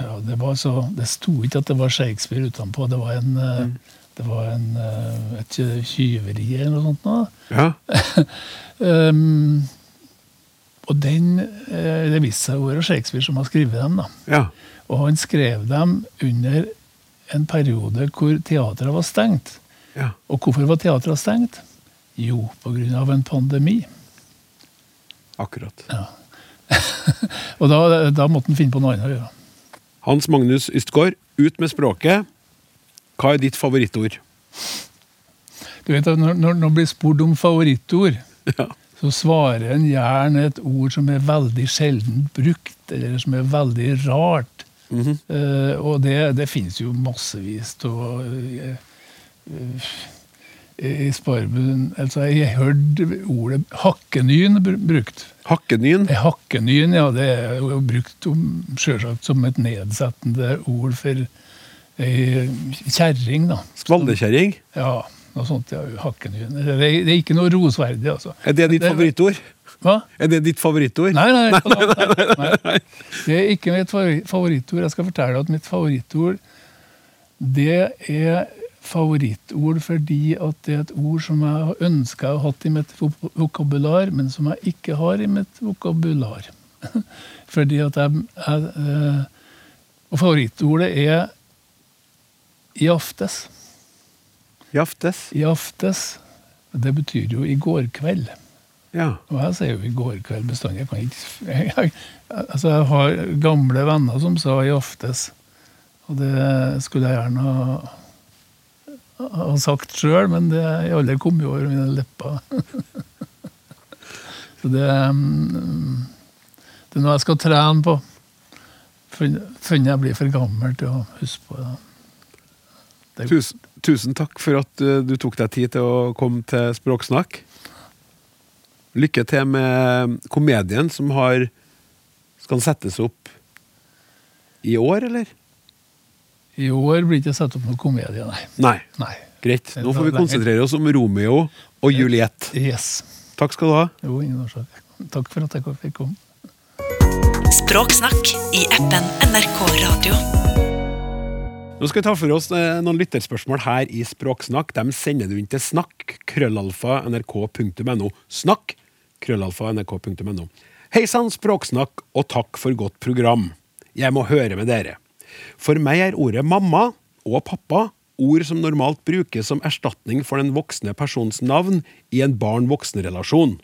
ja, det, var så, det sto ikke at det var Shakespeare utenpå. Det var, en, mm det var en, eh, et tyveri eller noe sånt. Nå. Ja. Um, og den, eh, det viste seg å være Shakespeare som har skrevet dem. da. ja. Og han skrev dem under en periode hvor teatret var stengt. Ja. Og hvorfor var teatret stengt? Jo, pga. en pandemi. Akkurat. Og da, da måtte han finne på noe annet å gjøre. Hans Magnus Ystgaard, ut med språket. Hva er ditt favorittord? Du vet at Når, når når blir spurt om favorittord, Ja. så svarer en gjerne et ord som er veldig sjelden brukt, eller som er veldig rart. Eh, og det, det finnes jo massevis av uh, i Sparebuen altså Jeg har hørt ordet hakkenyn brukt. Hakkenyn? Eh, Hakkenyn, ja, det er jo brukt om, selvsagt som et nedsettende ord for ei kjerring, da. Skvalderkjerring? Ja, noe sånt. ja, Hakkenyn. Det, er- det er ikke noe rosverdig, altså. Er det ditt favorittord? Hva? Er det ditt favorittord? Nei, nei, nei, nei, nei. Det er ikke mitt favorittord. Jeg skal fortelle deg at mitt favorittord det er favorittord fordi at det er et ord som jeg har ønska å ha i mitt vokabular, men som jeg ikke har i mitt vokabular. fordi at jeg, jeg eh, Og favorittordet er i aftes. I aftes? I aftes. Det betyr jo i går kveld. Ja. Og jeg sier jo i går kveld bestandig. Jeg kan ikke jeg, jeg, altså jeg har gamle venner som sa i aftes. Og det skulle jeg gjerne ha, ha sagt sjøl, men det er aldri jo over mine lepper. Så det, mm, det er noe jeg skal trene på. Før jeg blir for gammel til å huske på det. det Tusen, tusen takk for at uh, du tok deg tid til å komme til Språksnakk. Lykke til med komedien som har skal settes opp i år, eller? I år blir det ikke satt opp noen komedie, nei. Nei. nei. Greit. Nå får vi konsentrere oss om Romeo og Juliet. Yes. Takk skal du ha. Jo, ingen årsak. Takk for at jeg fikk komme. Språksnakk i appen NRK Radio. Nå skal vi ta for oss eh, noen lytterspørsmål her i Språksnakk. Dem sender du inn til snakk, krøllalfa, nrk.no. Snakk, krøllalfa, nrk.no. Hei sann, Språksnakk, og takk for godt program. Jeg må høre med dere. For meg er ordet mamma og pappa ord som normalt brukes som erstatning for den voksne persons navn i en barn-voksen-relasjon.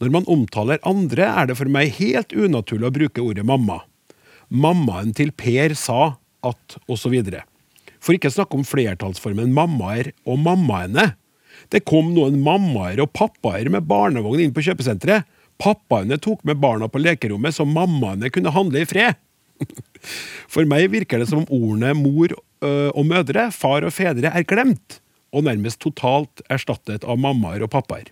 Når man omtaler andre, er det for meg helt unaturlig å bruke ordet mamma. Mammaen til Per sa at osv. For ikke snakke om flertallsformen mammaer og mammaene. Det kom noen mammaer og pappaer med barnevogn inn på kjøpesenteret. Pappaene tok med barna på lekerommet, så mammaene kunne handle i fred. For meg virker det som om ordene mor og mødre, far og fedre er glemt, og nærmest totalt erstattet av mammaer og pappaer.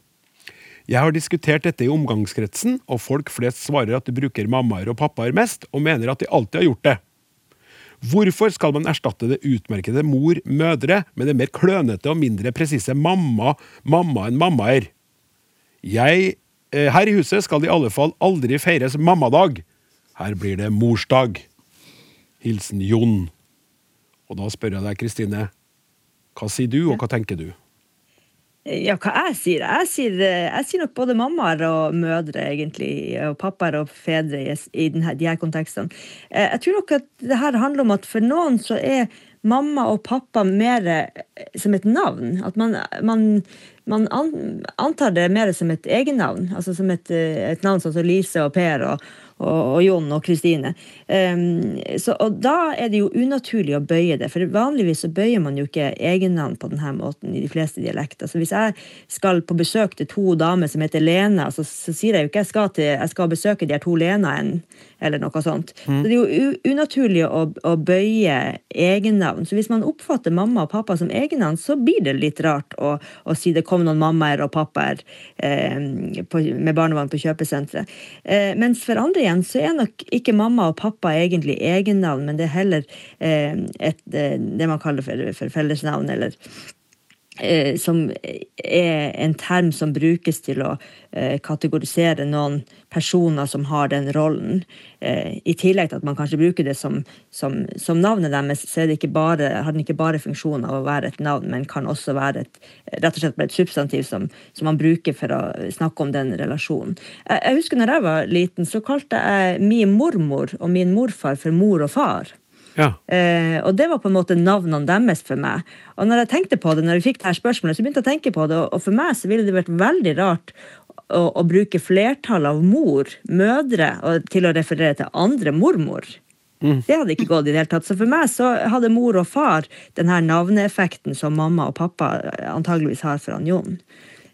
Jeg har diskutert dette i omgangskretsen, og folk flest svarer at de bruker mammaer og pappaer mest, og mener at de alltid har gjort det. Hvorfor skal man erstatte det utmerkede mor, mødre, med det mer klønete og mindre presise mamma, mamma enn mammaer? Jeg, eh, her i huset skal det i alle fall aldri feires mammadag. Her blir det morsdag. Hilsen Jon. Og da spør jeg deg, Kristine, hva sier du, og hva tenker du? Ja, hva jeg sier? Jeg sier, jeg sier nok både mammaer og mødre, egentlig, og pappaer og fedre i, i denne, de her kontekstene. Eh, Jeg tror nok at det her handler om at for noen så er mamma og pappa mer eh, som et navn. At man, man, man antar det mer som et egennavn. Altså som et, eh, et navn sånn som Lise og Per og, og, og Jon og Kristine. Um, så, og da er det jo unaturlig å bøye det, for vanligvis så bøyer man jo ikke egennavn på denne måten i de fleste dialekter. Så hvis jeg skal på besøk til to damer som heter Lena, så, så sier jeg jo ikke jeg skal, til, jeg skal besøke de her to Lenaene, eller noe sånt. Mm. Så det er jo unaturlig å, å bøye egennavn. Så hvis man oppfatter mamma og pappa som egennavn, så blir det litt rart å, å si det kom noen mammaer og pappaer eh, på, med barnevogn på kjøpesenteret. Eh, mens for andre igjen så er nok ikke mamma og pappa egentlig egennavn, men det er heller eh, et, eh, det man kaller for, for fellesnavn, eller som er en term som brukes til å eh, kategorisere noen personer som har den rollen. Eh, I tillegg til at man kanskje bruker det som, som, som navnet deres, så bare, har den ikke bare funksjon av å være et navn, men kan også være et, rett og slett et substantiv som, som man bruker for å snakke om den relasjonen. Jeg husker når jeg var liten, så kalte jeg min mormor og min morfar for mor og far. Ja. Eh, og det var på en måte navnene deres for meg. Og når jeg tenkte på det, når jeg fikk det her spørsmålet, så begynte jeg å tenke på det, og for meg så ville det vært veldig rart å, å bruke flertall av mor, mødre, til å referere til andre mormor. Det hadde ikke gått i det hele tatt. Så for meg så hadde mor og far den her navneeffekten som mamma og pappa antageligvis har for han Jon.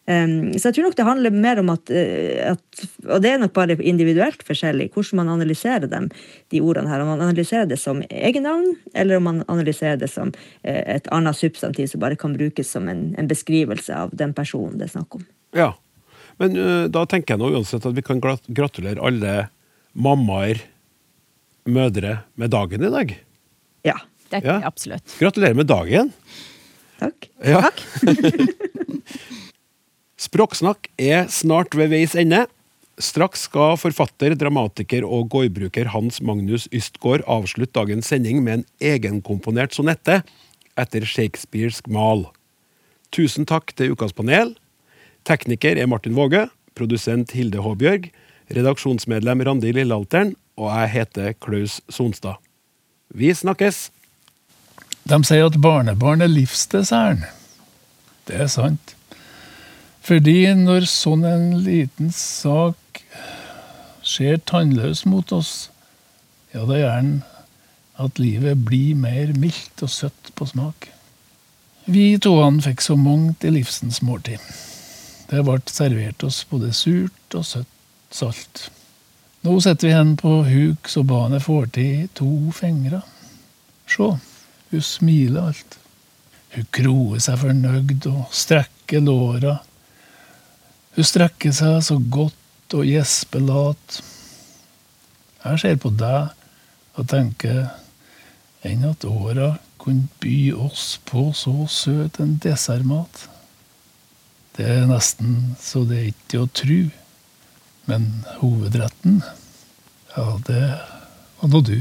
Så jeg tror nok det handler mer om at, eh, at Og det er nok bare individuelt forskjellig hvordan man analyserer dem, de ordene her. Om man analyserer det som egennavn, eller om man analyserer det som eh, et annet substantiv som bare kan brukes som en, en beskrivelse av den personen det er snakk om. Ja. Men uh, da tenker jeg nå uansett at vi kan gratulere alle mammaer, mødre, med dagen i dag. Ja. Det Ja. er absolutt. Gratulerer med dagen. Takk. Ja. Språksnakk er snart ved veis ende. Straks skal forfatter, dramatiker og gårdbruker Hans Magnus Ystgård avslutte dagens sending med en egenkomponert sonette etter shakespearsk mal. Tusen takk til ukas panel. Tekniker er Martin Våge, produsent Hilde Håbjørg, redaksjonsmedlem Randi Lillealteren, og jeg heter Klaus Sonstad. Vi snakkes! De sier at barnebarn er livsdesserten. Det er sant. Fordi når sånn en liten sak ser tannløs mot oss, ja, da gjør den at livet blir mer mildt og søtt på smak. Vi toene fikk så mangt i livsens måltid. Det ble servert oss både surt og søtt salt. Nå sitter vi hen på huk så banet får til to fingre. Sjå, hun smiler alt. Hun kroer seg fornøyd og strekker låra. Hun strekker seg så godt og gjesper lat. Jeg ser på deg og tenker enn at åra kunne by oss på så søt en dessertmat. Det er nesten så det er ikke å tru. Men hovedretten, ja, det var nå du.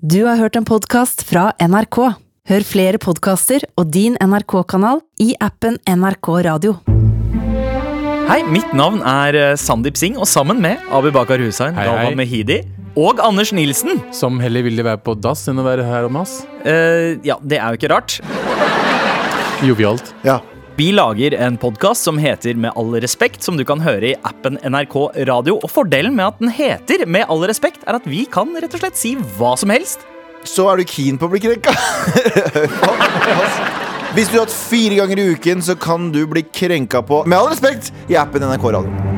Du har hørt en podkast fra NRK. Hør flere podkaster og din NRK-kanal i appen NRK Radio. Hei, mitt navn er eh, Sandeep Singh, og sammen med Abu Bakar Hussein, Hei, Galvan. Mehidi og Anders Nilsen Som heller ville være på dass enn å være her om oss. eh, Ja, det er jo ikke rart. Jovialt. Ja. Vi lager en podkast som heter Med all respekt, som du kan høre i appen NRK Radio. Og fordelen med at den heter Med all respekt, er at vi kan rett og slett si hva som helst. Så er du keen på å bli krenka. Hvis du har hatt fire ganger i uken, så kan du bli krenka på Med all respekt i appen NRK Radio.